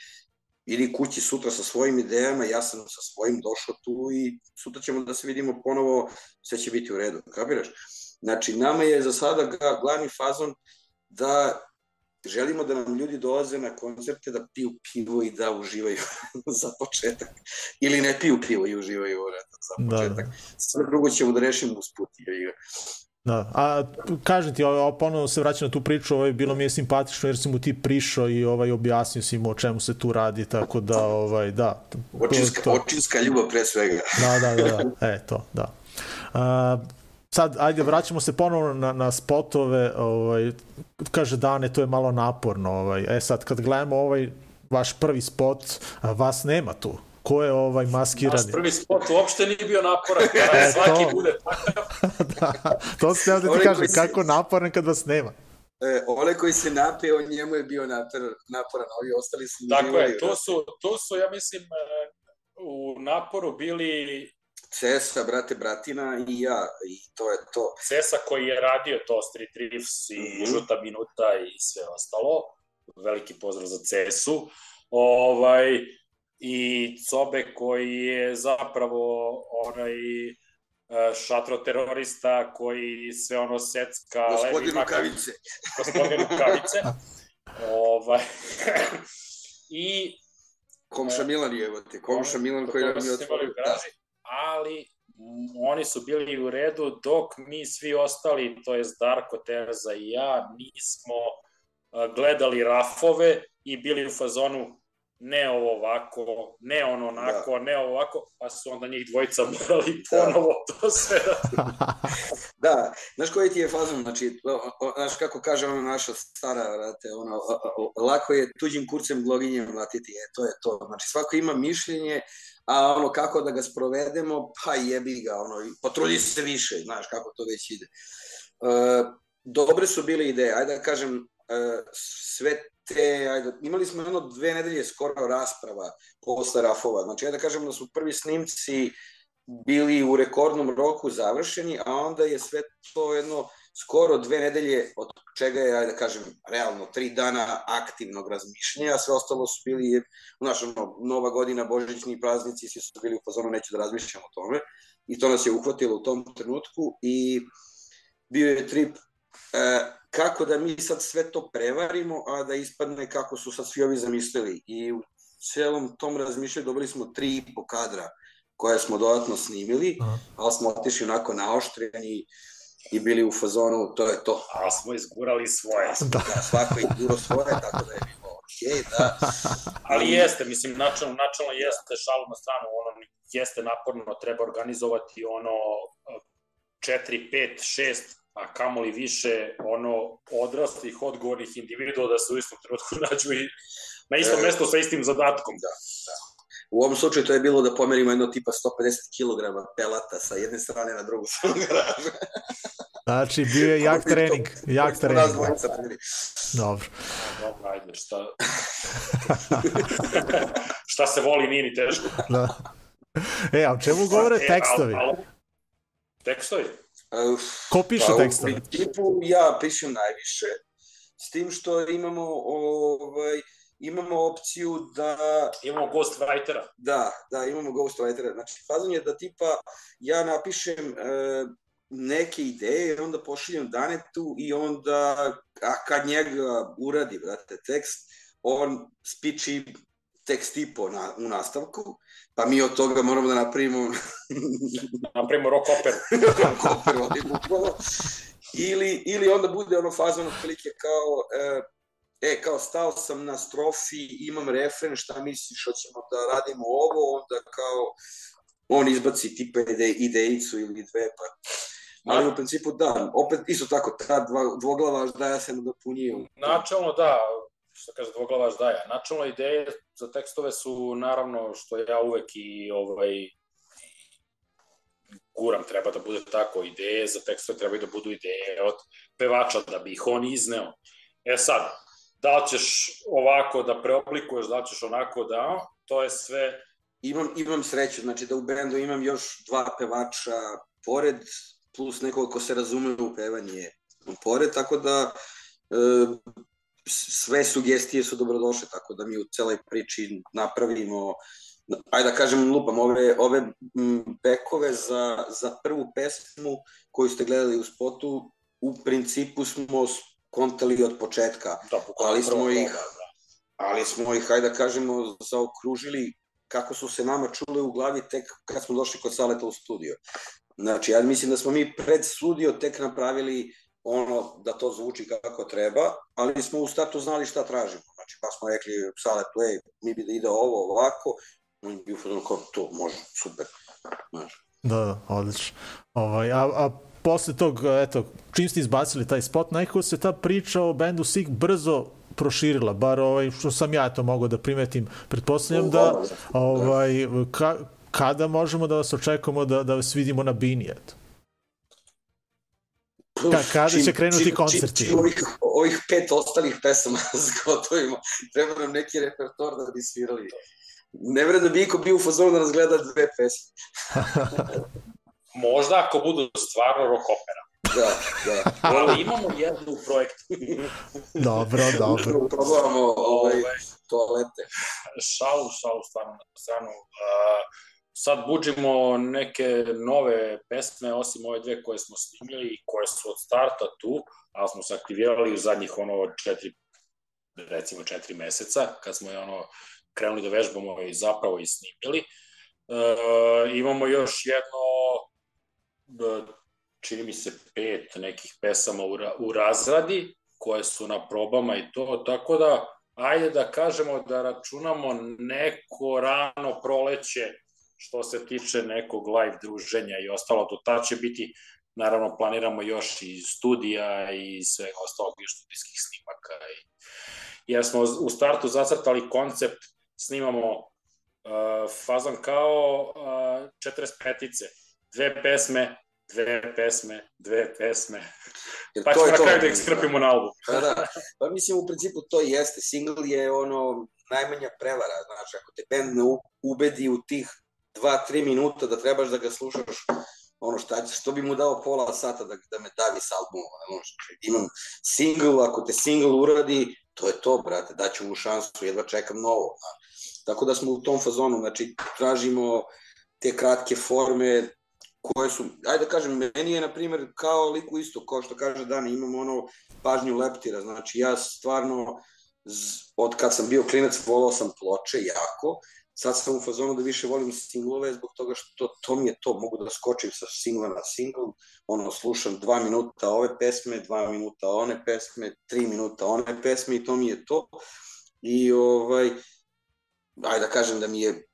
ili kući sutra sa svojim idejama, ja sam sa svojim došao tu i sutra ćemo da se vidimo ponovo, sve će biti u redu, kapiraš? Znači, nama je za sada glavni fazon da želimo da nam ljudi dolaze na koncerte da piju pivo i da uživaju za početak. Ili ne piju pivo i uživaju za Da, početak. da. Sve drugo ćemo da rešimo usput. Da, a kažem ti, ovo, ponovo se vraćam na tu priču, ovaj, bilo mi je simpatično jer si mu ti prišao i ovaj, objasnio si mu o čemu se tu radi, tako da, ovaj, da. Očinska, to- očinska ljubav pre svega. Da, da, da, da. E, to, da. A, sad, ajde, vraćamo se ponovno na, na spotove, ovaj, kaže Dane, to je malo naporno, ovaj, e sad, kad gledamo ovaj vaš prvi spot, a vas nema tu. Ko je ovaj Naš maskirani? prvi spot uopšte nije bio naporan, E, kada svaki to. bude da, to se teo da ti kažem, se- kako naporan kad vas nema. E, onaj koji se napeo, njemu je bio napor, naporan, a ovi ostali su Tako je, tu brate. su, tu su, ja mislim, e, u naporu bili Cesa, brate, bratina i ja, i to je to. Cesa koji je radio to Street Riffs i Mhm. Žuta minuta i sve ostalo. Veliki pozdrav za Cesu. Ovaj, I Cobe koji je zapravo onaj e, šatro terorista koji sve ono secka Gospodin Rukavice. gospodin Rukavice. ovaj, I Komša Milan je, evo te, Komša Milan koji nam je otvorio. garaži, ali oni su bili u redu dok mi svi ostali, to je Darko, Terza i ja, nismo gledali rafove i bili u fazonu ne ovo ovako, ne ono onako, ne ovo ovako, pa su onda njih dvojica morali Da. ponovo to sve da... Da, znaš koji ti je fazon, znači, znaš kako kaže ona naša stara, vrate, ono, lako je tuđim kurcem gloginjem mlatiti, e, to je to, znači svako ima mišljenje, a ono, kako da ga sprovedemo, pa jebi ga, ono, potrudi se više, znaš, kako to već ide. E, dobre su bile ideje, ajde da kažem, e, sve te, ajde, imali smo jedno dve nedelje skoro rasprava posle rafova, znači, ajde da kažem da su prvi snimci bili u rekordnom roku završeni, a onda je sve to jedno skoro dve nedelje, od čega je, da kažem, realno tri dana aktivnog razmišljanja, a sve ostalo su bili, znaš, ono, nova godina, božićni praznici, svi su bili u fazonu, neću da razmišljam o tome, i to nas je uhvatilo u tom trenutku i bio je trip e, kako da mi sad sve to prevarimo, a da ispadne kako su sad svi ovi zamislili. I u celom tom razmišljanju dobili smo tri i po kadra koje smo dodatno snimili, Aha. ali smo otišli onako naoštreni i bili u fazonu, to je to. A smo izgurali svoje. Da. Da, svako je guro svoje, tako da je bilo okej, da. Ali jeste, mislim, načalno, načalno jeste, šalu na stranu, ono, jeste naporno, treba organizovati ono 4, 5, 6, a kamoli više ono odraslih, odgovornih individua da se u istom trenutku nađu i na istom E. mestu sa istim zadatkom. Da, U ovom slučaju to je bilo da pomerimo jedno tipa 150 kg pelata sa jedne strane na drugu stranu garaže. Znači, bio je jak trening, jak trening. Dobro. Dobro, ajde, šta... šta se voli, nije ni teško. Da. E, a o čemu govore E, tekstovi? al- al- Tekstovi? Ko piše pa, tekstove? U principu ja pišem najviše, s tim što imamo ovaj, imamo opciju da Imamo ghostwritera. Da, da, imamo ghostwritera. Znači, fazon je da tipa ja napišem e, neke ideje i onda pošaljem Danetu i onda, a kad njega uradi, brate, tekst, on spiči tekst i po na, u nastavku, pa mi od toga moramo da napravimo Napravimo rock operu. koper, ali bukvalno. Ili, ili onda bude ono fazon otprilike kao, e, e, kao stao sam na strofi, imam refren, šta misliš, hoćemo da radimo ovo, onda kao on izbaci tipa ide, idejicu ili dve, pa Ali u principu da, opet isto tako, ta dva, dvoglava ždaja se nadopunjuju. Načelno da, što kaže dvoglava ždaja. Načelno ideje za tekstove su naravno što ja uvek i ovaj guram treba da bude tako, ideje za tekstove trebaju da budu ideje od pevača da bi ih on izneo. E sad, da ćeš ovako da preoblikuješ, da ćeš onako da, to je sve Imam, imam sreću, znači da u bendu imam još dva pevača pored, plus nekog ko se razume u pevanje pored, tako da e, sve sugestije su dobrodošle, tako da mi u celoj priči napravimo ajde da kažem lupam, ove, ove bekove za, za prvu pesmu koju ste gledali u spotu, u principu smo kontali od početka, da Ali smo prvo ih- da. ali smo ih, hajde da kažemo, zaokružili kako su se nama čule u glavi tek kad smo došli kod Saleta u studio. Znači, ja mislim da smo mi pred studio tek napravili ono da to zvuči kako treba, ali smo u startu znali šta tražimo. Znači, pa smo rekli Saletu, ej, mi bi da ide ovo ovako, on je bio fazon kao, to može, super. Znaš. Da, da, odlično. Ovaj, a, a posle tog, eto, čim ste izbacili taj spot, nekako se ta priča o bendu Sig brzo proširila, bar ovaj, što sam ja to mogao da primetim. Pretpostavljam da, ovaj, ka, kada možemo da vas očekujemo da, da vas vidimo na Bini, eto. Ka- kada će krenuti koncerti? Čim, čim ovih, ovih pet ostalih pesama zgotovimo, treba nam neki repertoar da bi svirali. Ne vre da bi iko bio u fazonu da nas gleda dve pesme. Možda ako budu stvarno rock opera. Da, da. Ali imamo jednu u projektu. Dobro, dobro. Probavamo ovaj, Ovaj, toalete. šalu, šalu stvarno na stranu. Uh, sad buđimo neke nove pesme, osim ove dve koje smo snimili i koje su od starta tu, ali smo se aktivirali u zadnjih ono četiri, recimo četiri meseca, kad smo je ono krenuli da vežbamo i zapravo i snimili. Uh, imamo još jedno čini mi se pet nekih pesama u, u razradi koje su na probama i to, tako da ajde da kažemo da računamo neko rano proleće što se tiče nekog live druženja i ostalo, do ta će biti, naravno planiramo još i studija i sve ostalog i studijskih snimaka. I, jer smo u startu zacrtali koncept, snimamo uh, fazan kao uh, 45-ice, dve pesme, dve pesme, dve pesme, Jer pa to ćemo je na kraju da ih skrpimo na album. Pa da, pa mislim u principu to jeste. Single je ono najmanja prevara, znaš, ako te band ne ubedi u tih dva, tri minuta da trebaš da ga slušaš, ono šta što bi mu dao pola sata da, da me davi s albumom, ono, znači, imam single, ako te single uradi, to je to, brate, daću mu šansu, jedva čekam novo. Tako da smo u tom fazonu, znači, tražimo te kratke forme, koje su, ajde da kažem, meni je, na primjer, kao liku isto, kao što kaže Dani, imam ono pažnju leptira, znači ja stvarno, od kad sam bio klinac, volao sam ploče jako, sad sam u fazonu da više volim singlove zbog toga što to mi je to, mogu da skočim sa singla na singl, ono, slušam dva minuta ove pesme, dva minuta one pesme, tri minuta one pesme i to mi je to. I ovaj, ajde da kažem da mi je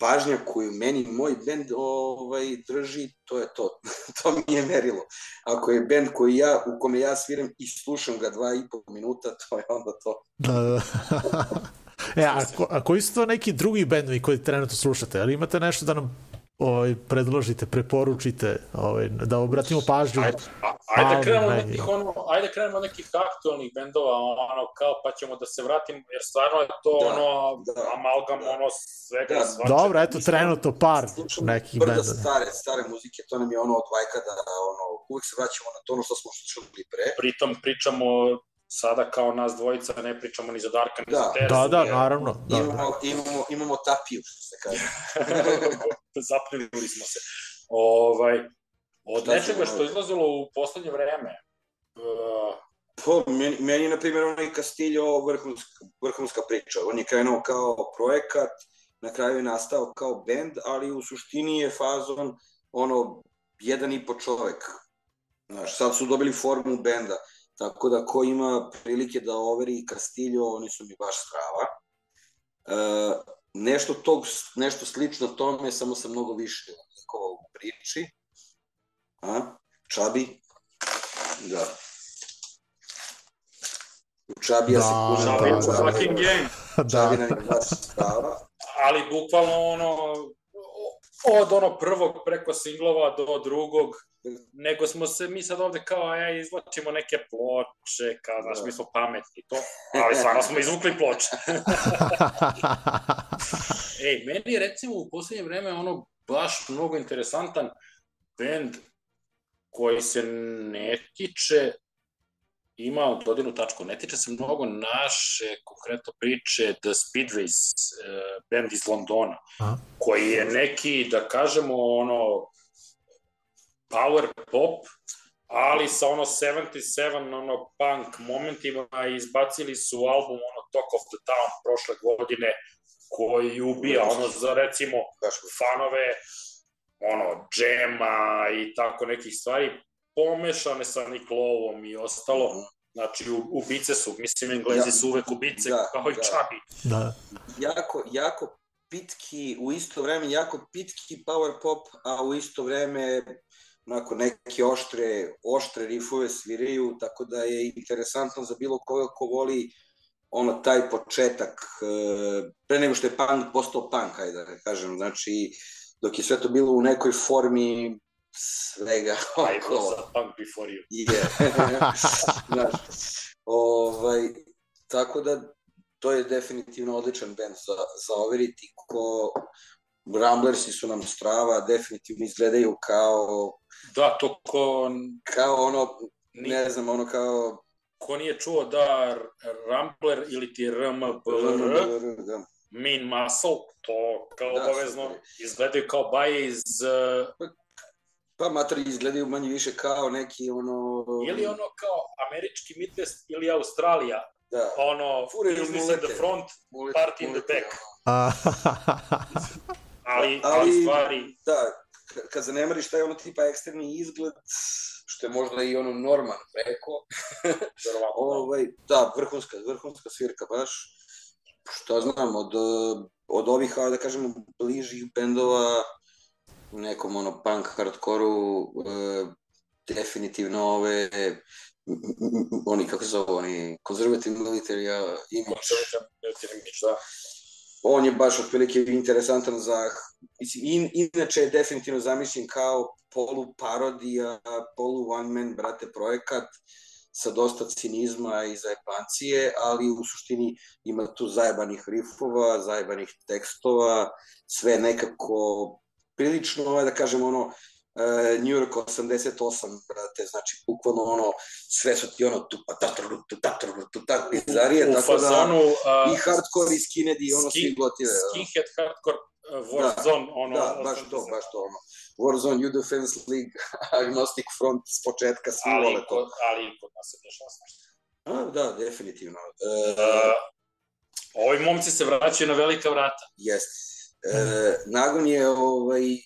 pažnja koju meni moj bend ovaj, drži, to je to. to mi je merilo. Ako je bend koji ja, u kome ja sviram i slušam ga dva i po minuta, to je onda to. Da, da. E, a, ko, a koji su to neki drugi bendovi koji trenutno slušate? Ali imate nešto da nam ovaj, predložite, preporučite, ovaj, da obratimo pažnju? Ajde, ajde da krenemo nekih, ono, ajde da krenemo nekih aktualnih bendova, ono, kao, pa ćemo da se vratimo, jer stvarno je to, Da, ono, da, amalgam, da. ono, svega, Da, da, svačega. Dobro, eto, Mislim, trenutno par Slušamo nekih brda bendova. stare, stare muzike, to nam je ono od vajkada, ono, uvek se vraćamo na to ono što smo slušali pre. Pritom pričamo sada kao nas dvojica, ne pričamo ni za Darka, ni Da. za Teresa. Da, da, jer naravno. Da, da. Imamo, imamo, imamo tapiju, što se kaže. Zapnili smo se. Ovaj, od Šta nečega što je izlazilo u poslednje vreme, uh, Po, meni, meni je, na primjer, onaj Castillo vrhunska, vrhunska priča. On je krenuo kao projekat, na kraju je nastao kao band, ali u suštini je fazon ono, jedan i po čovek. Znaš, sad su dobili formu benda, tako da ko ima prilike da overi Castillo, oni su mi baš strava. E, nešto, tog, nešto slično tome, samo sa mnogo više likova u priči. A? Čabi? Da. U Čabija Da, se kuže. da, da, da. fucking. Čabi da. nam je baš strava. ali bukvalno ono, od ono prvog preko singlova do drugog, nego smo se mi sad ovde kao, aj, izvlačimo neke ploče, kao, znaš, Da. mi smo pametni to, ali stvarno smo izvukli ploče. Ej, meni je recimo u poslednje vreme ono baš mnogo interesantan band koji se ne tiče ima dodirnu tačku, ne tiče se mnogo naše konkretno priče The Speedways, uh, band iz Londona, Aha. koji je neki, da kažemo, ono, power pop, ali sa ono 77, ono punk momentima i izbacili su album ono Talk of the Town prošle godine koji ubija ono za recimo fanove ono džema i tako nekih stvari pomešane sa Nick Lowe-om i ostalo. Znači, u, ubice su, mislim, Englezi Ja, su uvek ubice, da, kao i da. Čabi. da. jako, jako pitki, u isto vreme jako pitki power pop, a u isto vreme onako neke oštre, oštre rifove sviraju, tako da je interesantno za bilo koga ko voli ono taj početak, e, pre nego što je punk postao punk, ajde da kažem, znači dok je sve to bilo u nekoj formi svega Aj, oko, za Punk Before You. je. Znaš, ovaj, tako da to je definitivno odličan band za, za overiti ko Ramblersi su nam strava, definitivno izgledaju kao, Da, to ko, kao ono, ni, ne znam, ono kao ko nije čuo da Rambler ili ti RMBR, da, Mean Muscle, to kao Da, obavezno super. izgledaju kao baje iz... Uh, pa matori izgledaju manje više kao neki ono... ili ono kao američki Midwest ili Australija, Da, ono, Furaju business in mulete. the front, muleti- party in the back. A, ali, Ali- ali stvari, da, kad zanemariš taj ono tipa eksterni izgled, što je možda i ono norman preko, verovatno, ovaj, da, vrhunska, vrhunska svirka baš, šta znam, od, od ovih, da kažemo, bližih bendova, nekom ono punk hardkoru, e, definitivno ove, oni, kako se zove, oni, conservative military image, koncertan Military da. On je baš otprilike interesantan za, mislim, in, inače je definitivno zamišljen kao polu parodija, polu one man, brate, projekat, sa dosta cinizma i zajebancije, ali u suštini ima tu zajebanih rifova, zajebanih tekstova, sve nekako prilično, ovaj, da kažem, ono, New York 88, brate, znači, bukvalno ono, sve su ti ono, tu pa tatru, tu tatru, tu tatru, bizarije, u tako da, fazonu, uh, i hardcore, i skinhead, i ono, svi gotive. da. Skinhead hardcore uh, Warzone, ono... Da, baš to, baš to, ono. Warzone, U Defense League, Agnostic Front, s početka svi Ali, vole to. ali i kod nas dešava svašta. A, da, definitivno. E, Uh, ovi momci se vraćaju na velika vrata. Jeste. E, Nagon je ovaj, e,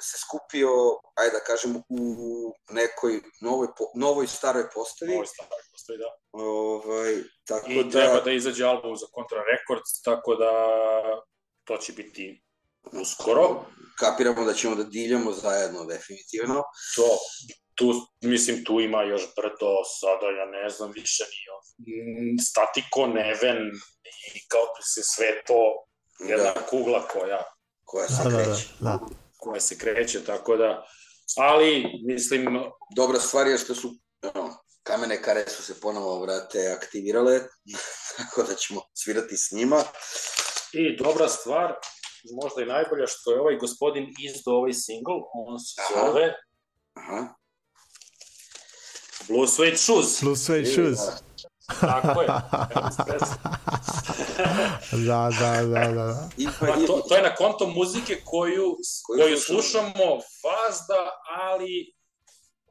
se skupio, ajde da kažem, u nekoj novoj, po, novoj staroj postavi. Ovo je stvar, postoji, da. Ovaj, tako I da, treba da izađe album za Contra Records, tako da to će biti uskoro. kapiramo da ćemo da diljamo zajedno, definitivno. To, tu, mislim, tu ima još brdo, sada ja ne znam više ni on. Statiko, Neven i kao se sve to jedna Da. kugla koja, koja Da, se da, da, kreće. da. koja se kreće, tako da, ali, mislim, Dobra stvar je što su ono, kamene kare su se ponovo vrate aktivirale, tako da ćemo svirati s njima. i dobra stvar, možda i najbolja, što je ovaj gospodin izdao ovaj single, on se Aha. zove Aha. Blue Suede Shoes. Blue Suede Shoes. Tako je. Da, da, da, da. da. Pa to, to je na konto muzike koju, Koju slušamo. fazda, ali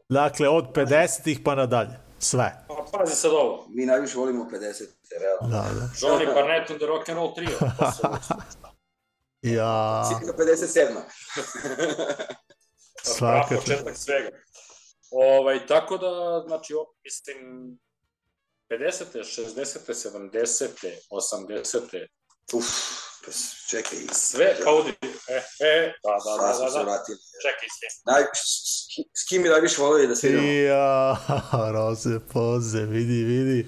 Dakle, od 50-ih pa nadalje. Sve. pa, pazi sad ovo. Mi najviše volimo 50, realno. Da, da. Johnny Barnett and the Rock and Roll Trio. Pa se Ja, Cirka 57. Svaka svakako. početak svega. Ovaj, tako da, znači, mislim, 50. 60. 70. 80. Uf, pa čekaj. Sve, pa udi, e, e, da, da, da, da, se da, vratili. čekaj s Naj, s, kim bi najviše volio da sviramo? Ja, roze poze, vidi, vidi.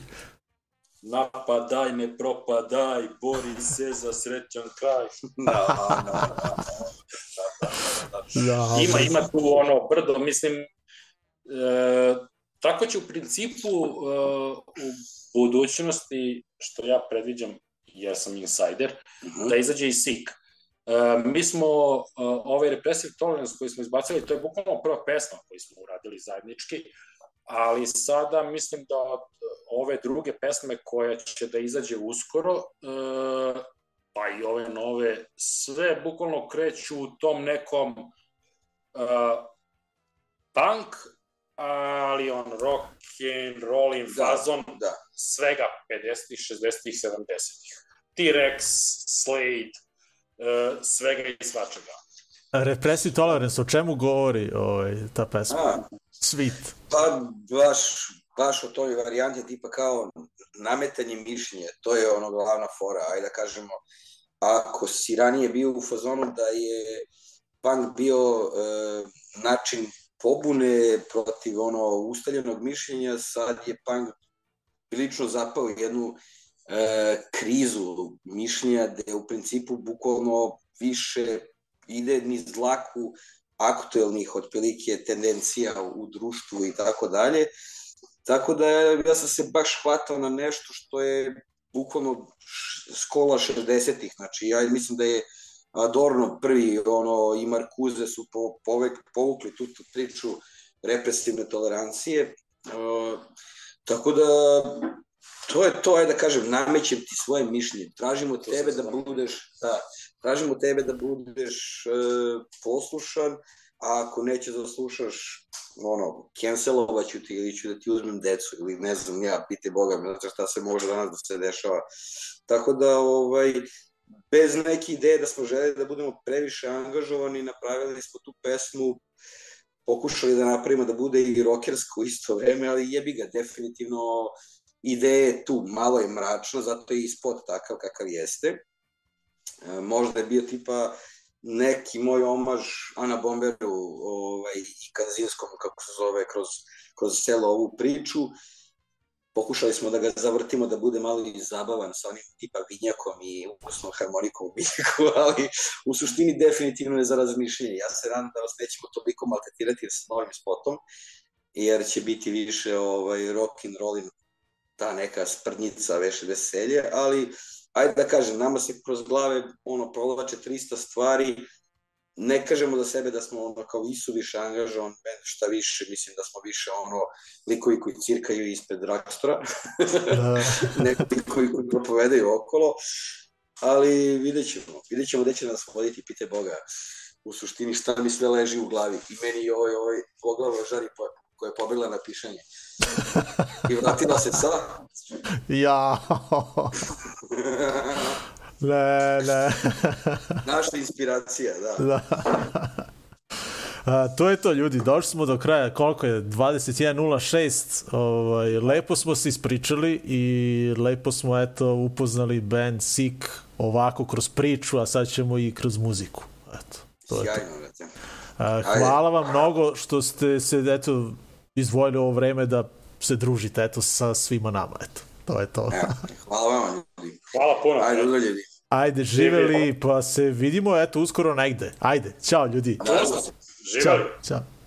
Napadaj, ne propadaj, bori se za srećan kraj. Da, da, da. Da, Ima, ima tu ono brdo, mislim, e, tako će u principu e, u budućnosti, što ja predviđam, jer sam insider, Mhm. da izađe i Sik. E, mi smo e, ovaj Repressive Tolerance koji smo izbacili, to je bukvalno prva pesma koju smo uradili zajednički, ali sada mislim da ove druge pesme koja će da izađe uskoro, e, pa i ove nove, sve bukvalno kreću u tom nekom uh, punk, ali on rock and rolling Da, fazon da. svega 50-ih, 60-ih, 70-ih. T-Rex, Slade, uh, svega i svačega. Repressive Tolerance, o čemu govori ovaj, ta pesma? A, Sweet. pa baš, baš o toj varijanti tipa kao nametanje mišljenja, to je ono glavna fora, ajde da kažemo, ako si ranije bio u fazonu da je punk bio e, način pobune protiv ono ustaljenog mišljenja, sad je punk prilično zapao jednu e, krizu mišljenja gde u principu bukvalno više ide niz dlaku aktuelnih otprilike tendencija u društvu i tako dalje. Tako da ja sam se baš hvatao na nešto što je bukvalno škola 60-ih. Znači ja mislim da je Adorno prvi ono i Markuze su po, povek, povukli tu, tu priču represivne tolerancije. Uh, tako da to je to, ajde da kažem, namećem ti svoje mišljenje. Tražimo od tebe da budeš, da, tražimo tebe da budeš e, poslušan, a ako neće da slušaš, ono, cancelovaću ti ili ću da ti uzmem decu ili ne znam ja, pite Boga, ne znam šta se može danas da se dešava. Tako da, ovaj, bez neke ideje da smo želeli da budemo previše angažovani, napravili smo tu pesmu, pokušali da napravimo da bude i rokersko isto vreme, ali jebi ga, definitivno ideja je tu, malo je mračno, zato je i spot takav kakav jeste. E, možda je bio tipa neki moj omaž Ana Bomberu ovaj, i Kazinskom, kako se zove, kroz, kroz celu ovu priču. Pokušali smo da ga zavrtimo da bude malo i zabavan sa onim tipa vinjakom i ukusnom harmonikom u vinjaku, ali u suštini definitivno je za razmišljenje. Ja se nadam da vas nećemo toliko maltretirati sa novim spotom, jer će biti više ovaj, rock and rollin ta neka sprdnjica, veše veselje, ali ajde da kažem, nama se kroz glave ono provlače 300 stvari, ne kažemo za sebe da smo ono kao isuviše angažovan band, šta više, mislim da smo više ono likovi koji cirkaju ispred dragstora, Da. ne likovi koji propovedaju okolo, ali vidjet ćemo, vidjet ćemo gde će nas voditi, pite Boga, u suštini šta mi sve leži u glavi i meni i ovaj, ovaj poglavo žari po, koja je pobegla na pišanje. I vratila se sa... Ja. Ne, ne. Naša inspiracija, da. da. A, to je to ljudi, došli smo do kraja, koliko je, 21.06, ovaj, lepo smo se ispričali i lepo smo eto upoznali band Sick ovako kroz priču, a sad ćemo i kroz muziku. Eto, to je to. Sjajno. A, hvala vam mnogo što ste se eto izdvojili ovo vreme da se družite eto sa svima nama. Eto, to je to. Evo, hvala vam ljudi. Hvala puno. Ajde, ljudi. Ajde, živeli, pa se vidimo eto uskoro negde. Ajde, ćao ljudi. Da, da. Ćao, Živali. ćao.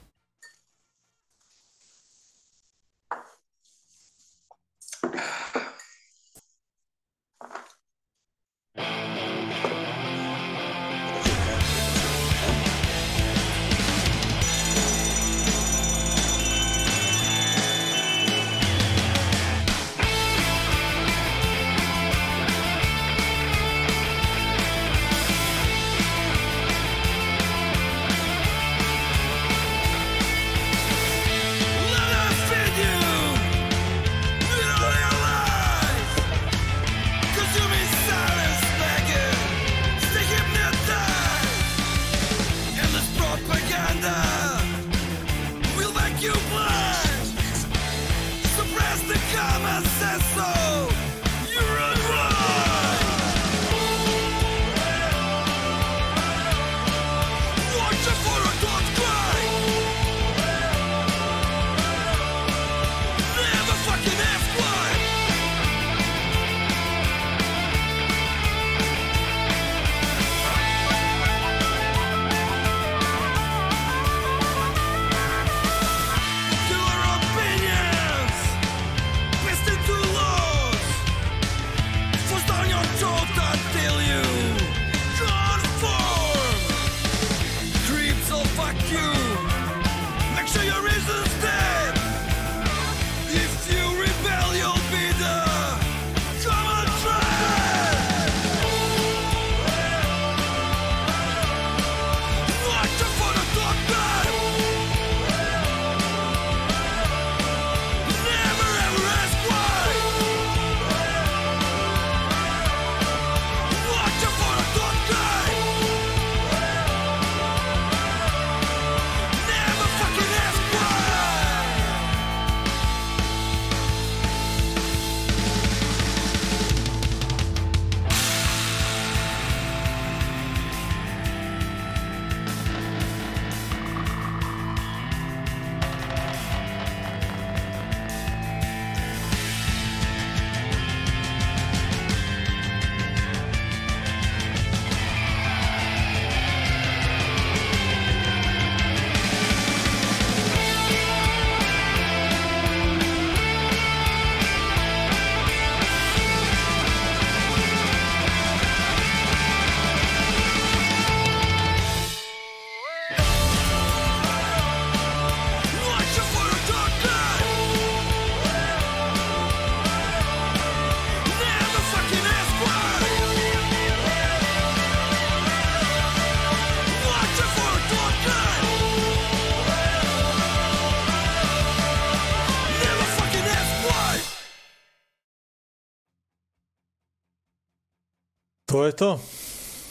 Je to.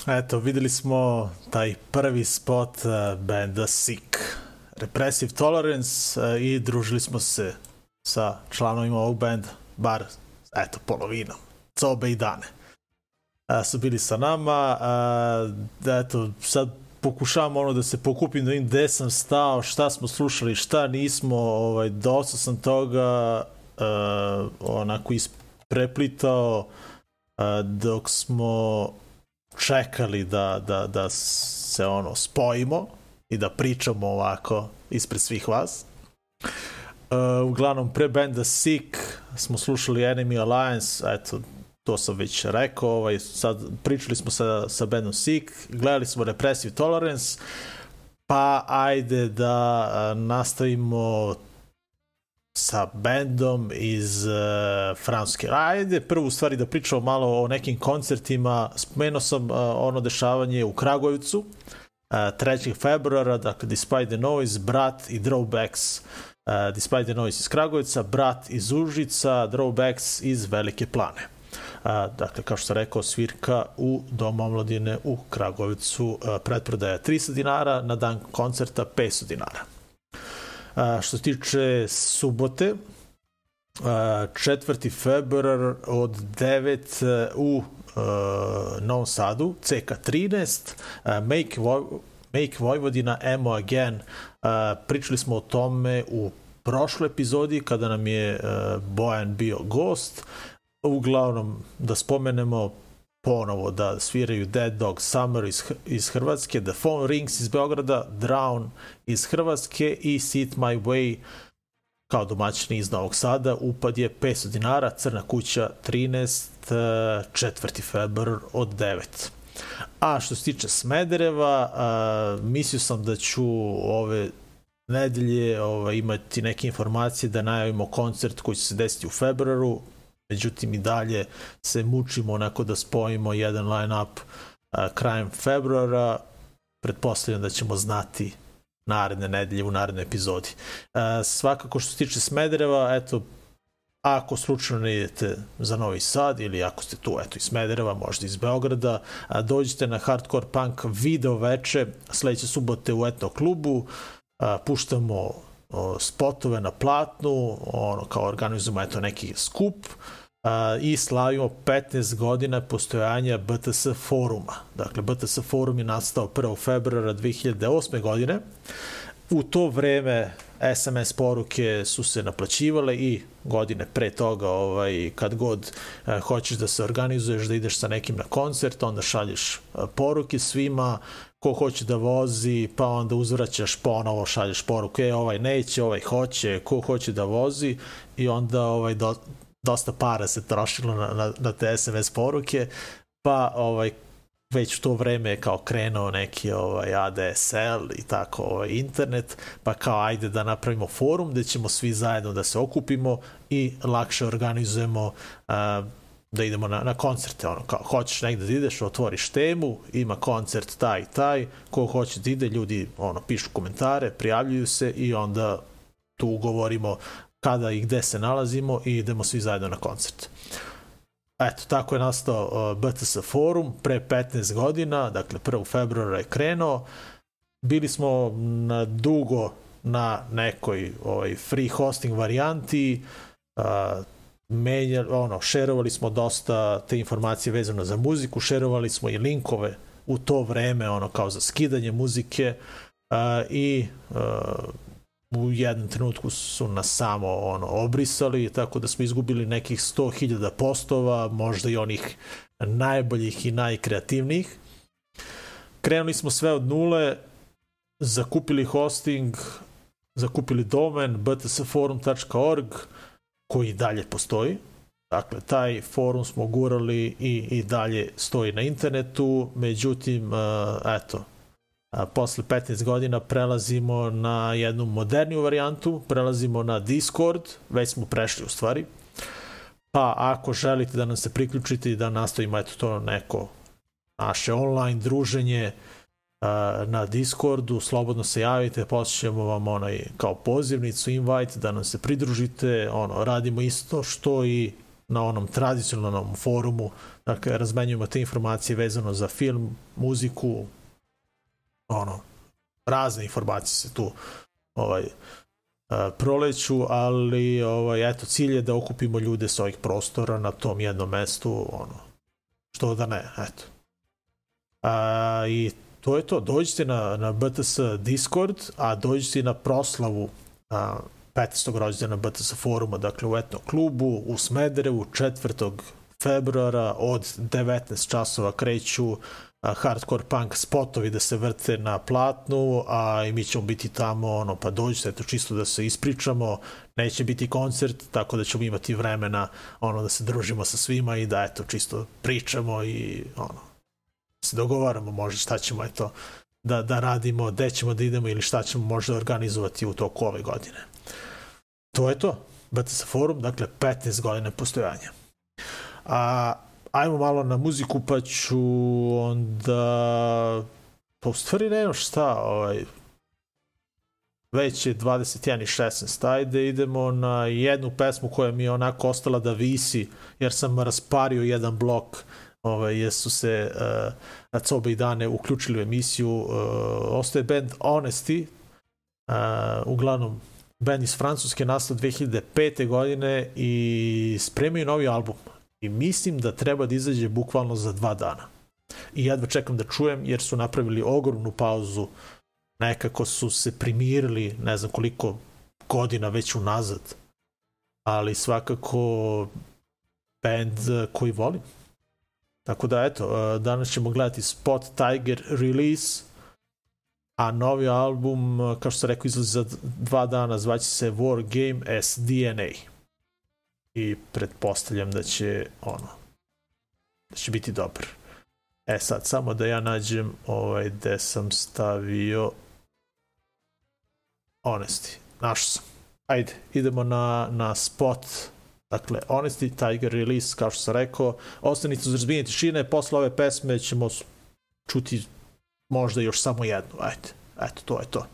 Eto, videli smo taj prvi spot uh, benda Sick. Repressive Tolerance uh, i družili smo se sa članovima ovog benda, bar, eto, polovinom. Cobe i Dane. Uh, su bili sa nama. Uh, eto, sad pokušavam ono da se pokupim da vidim gde sam stao, šta smo slušali, šta nismo, ovaj, dosta sam toga uh, onako ispreplitao uh, dok smo čekali da, da, da se ono spojimo i da pričamo ovako ispred svih vas. Uglavnom, pre benda Sick smo slušali Enemy Alliance, eto, to sam već rekao, ovaj, sad pričali smo sa, sa bandom Sick, gledali smo Repressive Tolerance, pa ajde da nastavimo sa bendom iz uh, Francuske. Ajde, prvo u stvari da pričamo malo o nekim koncertima. Spomenuo sam uh, ono dešavanje u Kragujevcu uh, 3. februara, dakle Despite the Noise, Brat i Drawbacks. Uh, Despite the Noise iz Kragujevca, Brat iz Užica, Drawbacks iz Velike Plane. Uh, dakle, kao što sam rekao, svirka u Domu omladine u Kragujevcu, uh, pretprodaja 300 dinara, na dan koncerta 500 dinara. A, što se tiče subote, a, 4. februar od 9 e, u a, Novom Sadu, CK13, a, Make, Voj Make Vojvodina, Emo Again. A, pričali smo o tome u prošloj epizodi kada nam je uh, Bojan bio gost. Uglavnom, da spomenemo ponovo da sviraju Dead Dog Summer iz, iz Hrvatske, The Phone Rings iz Beograda, Drown iz Hrvatske i Sit My Way kao domaćini iz Novog Sada. Upad je 500 dinara, Crna kuća 13, 4. februar od 9. A što se tiče Smedereva, a, mislio sam da ću ove nedelje ovaj, imati neke informacije da najavimo koncert koji će se desiti u februaru, međutim i dalje se mučimo onako da spojimo jedan line-up a, krajem februara, pretpostavljam da ćemo znati naredne nedelje u narednoj epizodi. A, svakako što se tiče Smedereva, eto, ako slučajno ne idete za Novi Sad ili ako ste tu eto iz Smedereva, možda iz Beograda, a, dođite na Hardcore Punk video veče sledeće subote u Etno klubu, a, puštamo spotove na platnu, ono kao organizujemo eto neki skup a, i slavimo 15 godina postojanja BTS foruma. Dakle, BTS forum je nastao 1. februara 2008. godine. U to vreme SMS poruke su se naplaćivale i godine pre toga ovaj, kad god eh, hoćeš da se organizuješ da ideš sa nekim na koncert onda šalješ eh, poruke svima ko hoće da vozi pa onda uzvraćaš ponovo šalješ poruku e ovaj neće ovaj hoće ko hoće da vozi i onda ovaj do, dosta para se trošilo na, na, na te SMS poruke pa ovaj već u to vreme je kao krenuo neki ovaj ADSL i tako ovaj internet, pa kao ajde da napravimo forum gde ćemo svi zajedno da se okupimo i lakše organizujemo a, da idemo na, na koncerte, ono, kao, hoćeš negde da ideš, otvoriš temu, ima koncert taj i taj, ko hoće da ide, ljudi, ono, pišu komentare, prijavljuju se i onda tu ugovorimo kada i gde se nalazimo i idemo svi zajedno na koncert. Eto, tako je nastao uh, BTS forum pre 15 godina, dakle 1. februara je krenuo. Bili smo na dugo na nekoj ovaj, free hosting varijanti, uh, menjali, ono, šerovali smo dosta te informacije vezano za muziku, šerovali smo i linkove u to vreme, ono, kao za skidanje muzike uh, i uh, u jednom trenutku su nas samo ono obrisali, tako da smo izgubili nekih 100.000 postova, možda i onih najboljih i najkreativnijih. Krenuli smo sve od nule, zakupili hosting, zakupili domen btsforum.org koji dalje postoji. Dakle, taj forum smo gurali i, i dalje stoji na internetu, međutim, eto, a, posle 15 godina prelazimo na jednu moderniju varijantu, prelazimo na Discord, već smo prešli u stvari, pa ako želite da nam se priključite i da nastavimo eto to neko naše online druženje a, na Discordu, slobodno se javite, posjećemo vam onaj kao pozivnicu, invite, da nam se pridružite, ono, radimo isto što i na onom tradicionalnom forumu, dakle, razmenjujemo te informacije vezano za film, muziku, ono, razne informacije se tu ovaj, proleću, ali ovaj, eto, cilj je da okupimo ljude sa ovih prostora na tom jednom mestu, ono, što da ne, eto. A, I to je to, dođite na, na BTS Discord, a dođite na proslavu a, 15. rođena BTS foruma, dakle u etno klubu u Smederevu 4. februara od 19 časova kreću hardcore punk spotovi da se vrte na platnu, a i mi ćemo biti tamo, ono, pa dođite, eto, čisto da se ispričamo, neće biti koncert, tako da ćemo imati vremena, ono, da se družimo sa svima i da, eto, čisto pričamo i, ono, se dogovaramo možda šta ćemo, eto, da, da radimo, gde ćemo da idemo ili šta ćemo možda organizovati u toku ove godine. To je to. BTS forum, dakle, 15 godine postojanja. A, ajmo malo na muziku, pa ću onda... Pa u stvari nema šta, ovaj, već je 21 i 16, ajde idemo na jednu pesmu koja mi je onako ostala da visi, jer sam raspario jedan blok, ovaj, jer su se uh, na cobe i dane uključili u emisiju, uh, ostaje band Honesty, uh, uglavnom band iz Francuske nastao 2005. godine i spremaju novi album i mislim da treba da izađe bukvalno za dva dana. I jedva čekam da čujem jer su napravili ogromnu pauzu nekako su se primirili, ne znam koliko godina već unazad. Ali svakako band koji volim. Tako da eto, eh, danas ćemo gledati Spot Tiger release, a novi album, eh, kao što sam rekao, izlazi za dva dana, zvaće se War Game as DNA. I pretpostavljam da će, ono, da će biti dobar. E sad, samo da ja nađem ovaj, gde sam stavio Honesty. Našao sam. Ajde, idemo na, na spot. Dakle, Honesty, Tiger Release, kao što sam rekao. Ostanite uz razbijenje tišine. Posle ove pesme ćemo čuti možda još samo jednu. Ajde, eto, to je to.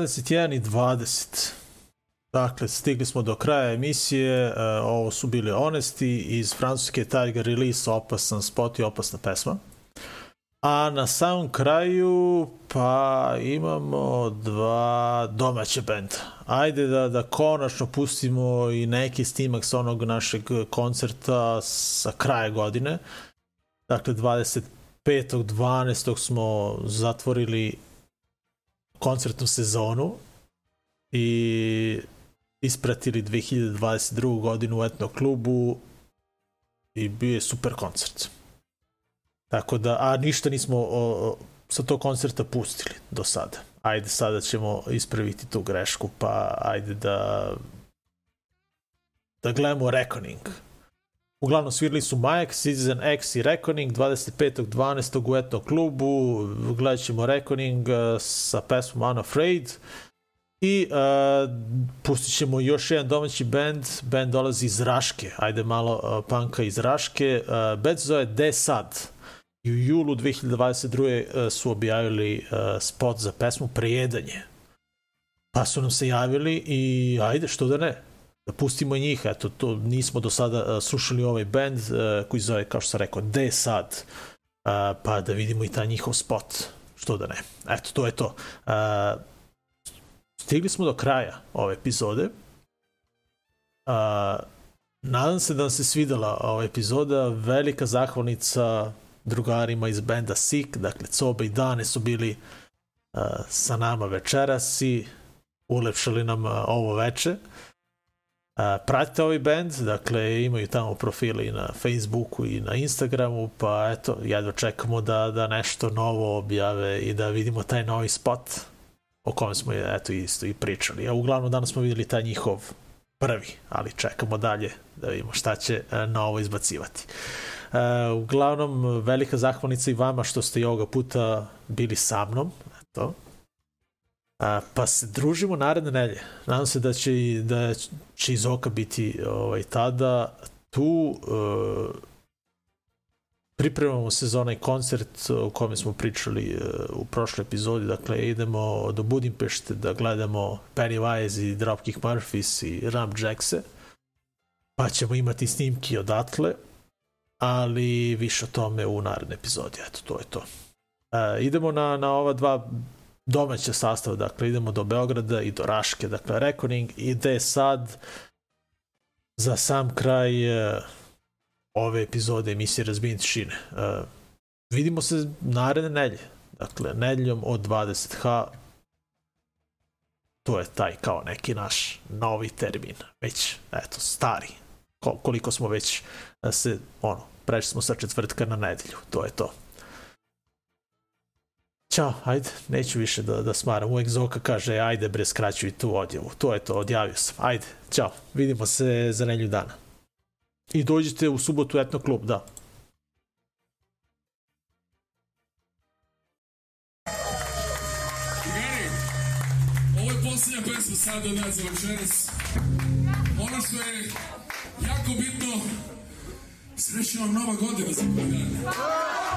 21 i 20. Dakle, stigli smo do kraja emisije, e, ovo su bili Onesti iz francuske Tiger Release, opasan spot i opasna pesma. A na samom kraju, pa imamo dva domaće benda. Ajde da, da konačno pustimo i neki stimak sa onog našeg koncerta sa kraja godine. Dakle, 25.12. smo zatvorili koncertnu sezonu i ispratili 2022. godinu u etno klubu i bio je super koncert. Tako da, a ništa nismo o, o, sa tog koncerta pustili do sada. Ajde, sada ćemo ispraviti tu grešku, pa ajde da da gledamo Reckoning. Uglavnom svirali su Majak, Citizen X i Reckoning 25.12. u etno klubu. Gledat ćemo Reckoning uh, sa pesmom Unafraid. I uh, pustit ćemo još jedan domaći band. Band dolazi iz Raške. Ajde malo uh, panka iz Raške. Uh, band zove De Sad. I u julu 2022. Uh, su objavili uh, spot za pesmu Prejedanje. Pa su nam se javili i ajde, što da ne, da pustimo njih, eto, to nismo do sada uh, slušali ovaj band uh, koji zove, kao što sam rekao, De Sad. pa da vidimo i taj njihov spot. Što da ne. Eto, to je to. Uh, stigli smo do kraja ove epizode. Uh, nadam se da vam se svidela ova epizoda. Velika zahvalnica drugarima iz benda Sik, dakle Coba i Dane su bili uh, sa nama večeras i ulepšali nam uh, ovo veče. Uh, pratite ovaj band, dakle imaju tamo profile i na Facebooku i na Instagramu, pa eto, jedva čekamo da, da nešto novo objave i da vidimo taj novi spot o kojem smo eto isto i pričali. A uglavnom danas smo videli taj njihov prvi, ali čekamo dalje da vidimo šta će uh, novo izbacivati. Uh, uglavnom, velika zahvalnica i vama što ste i ovoga puta bili sa mnom. Eto. A, pa se družimo naredne nelje. Nadam se da će, da će iz oka biti ovaj, tada tu. Uh, pripremamo se za onaj koncert o kome smo pričali uh, u prošloj epizodi. Dakle, idemo do Budimpešte da gledamo Pennywise i Dropkick Murphys i Ram Jackse. Pa ćemo imati snimki odatle ali više o tome u narednoj epizodi. Eto, to je to. E, idemo na, na ova dva domaća sastava, dakle idemo do Beograda i do Raške, dakle Reckoning ide sad za sam kraj e, ove epizode emisije Razbijen tišine. E, vidimo se naredne nelje, dakle nedeljom od 20h to je taj kao neki naš novi termin, već eto stari, Ko- koliko smo već da se, ono, prešli smo sa četvrtka na nedelju, to je to. Ćao, ajde, neću više da, da smaram. Uvek Zoka kaže, ajde bre, skraćuj tu odjavu. To je to, odjavio sam. Ajde, ćao, vidimo se za nelju dana. I dođite u subotu etno klub, da. Posljednja pesma sada od nas za večeras. Ono što je jako bitno, srećna vam nova godina za koji.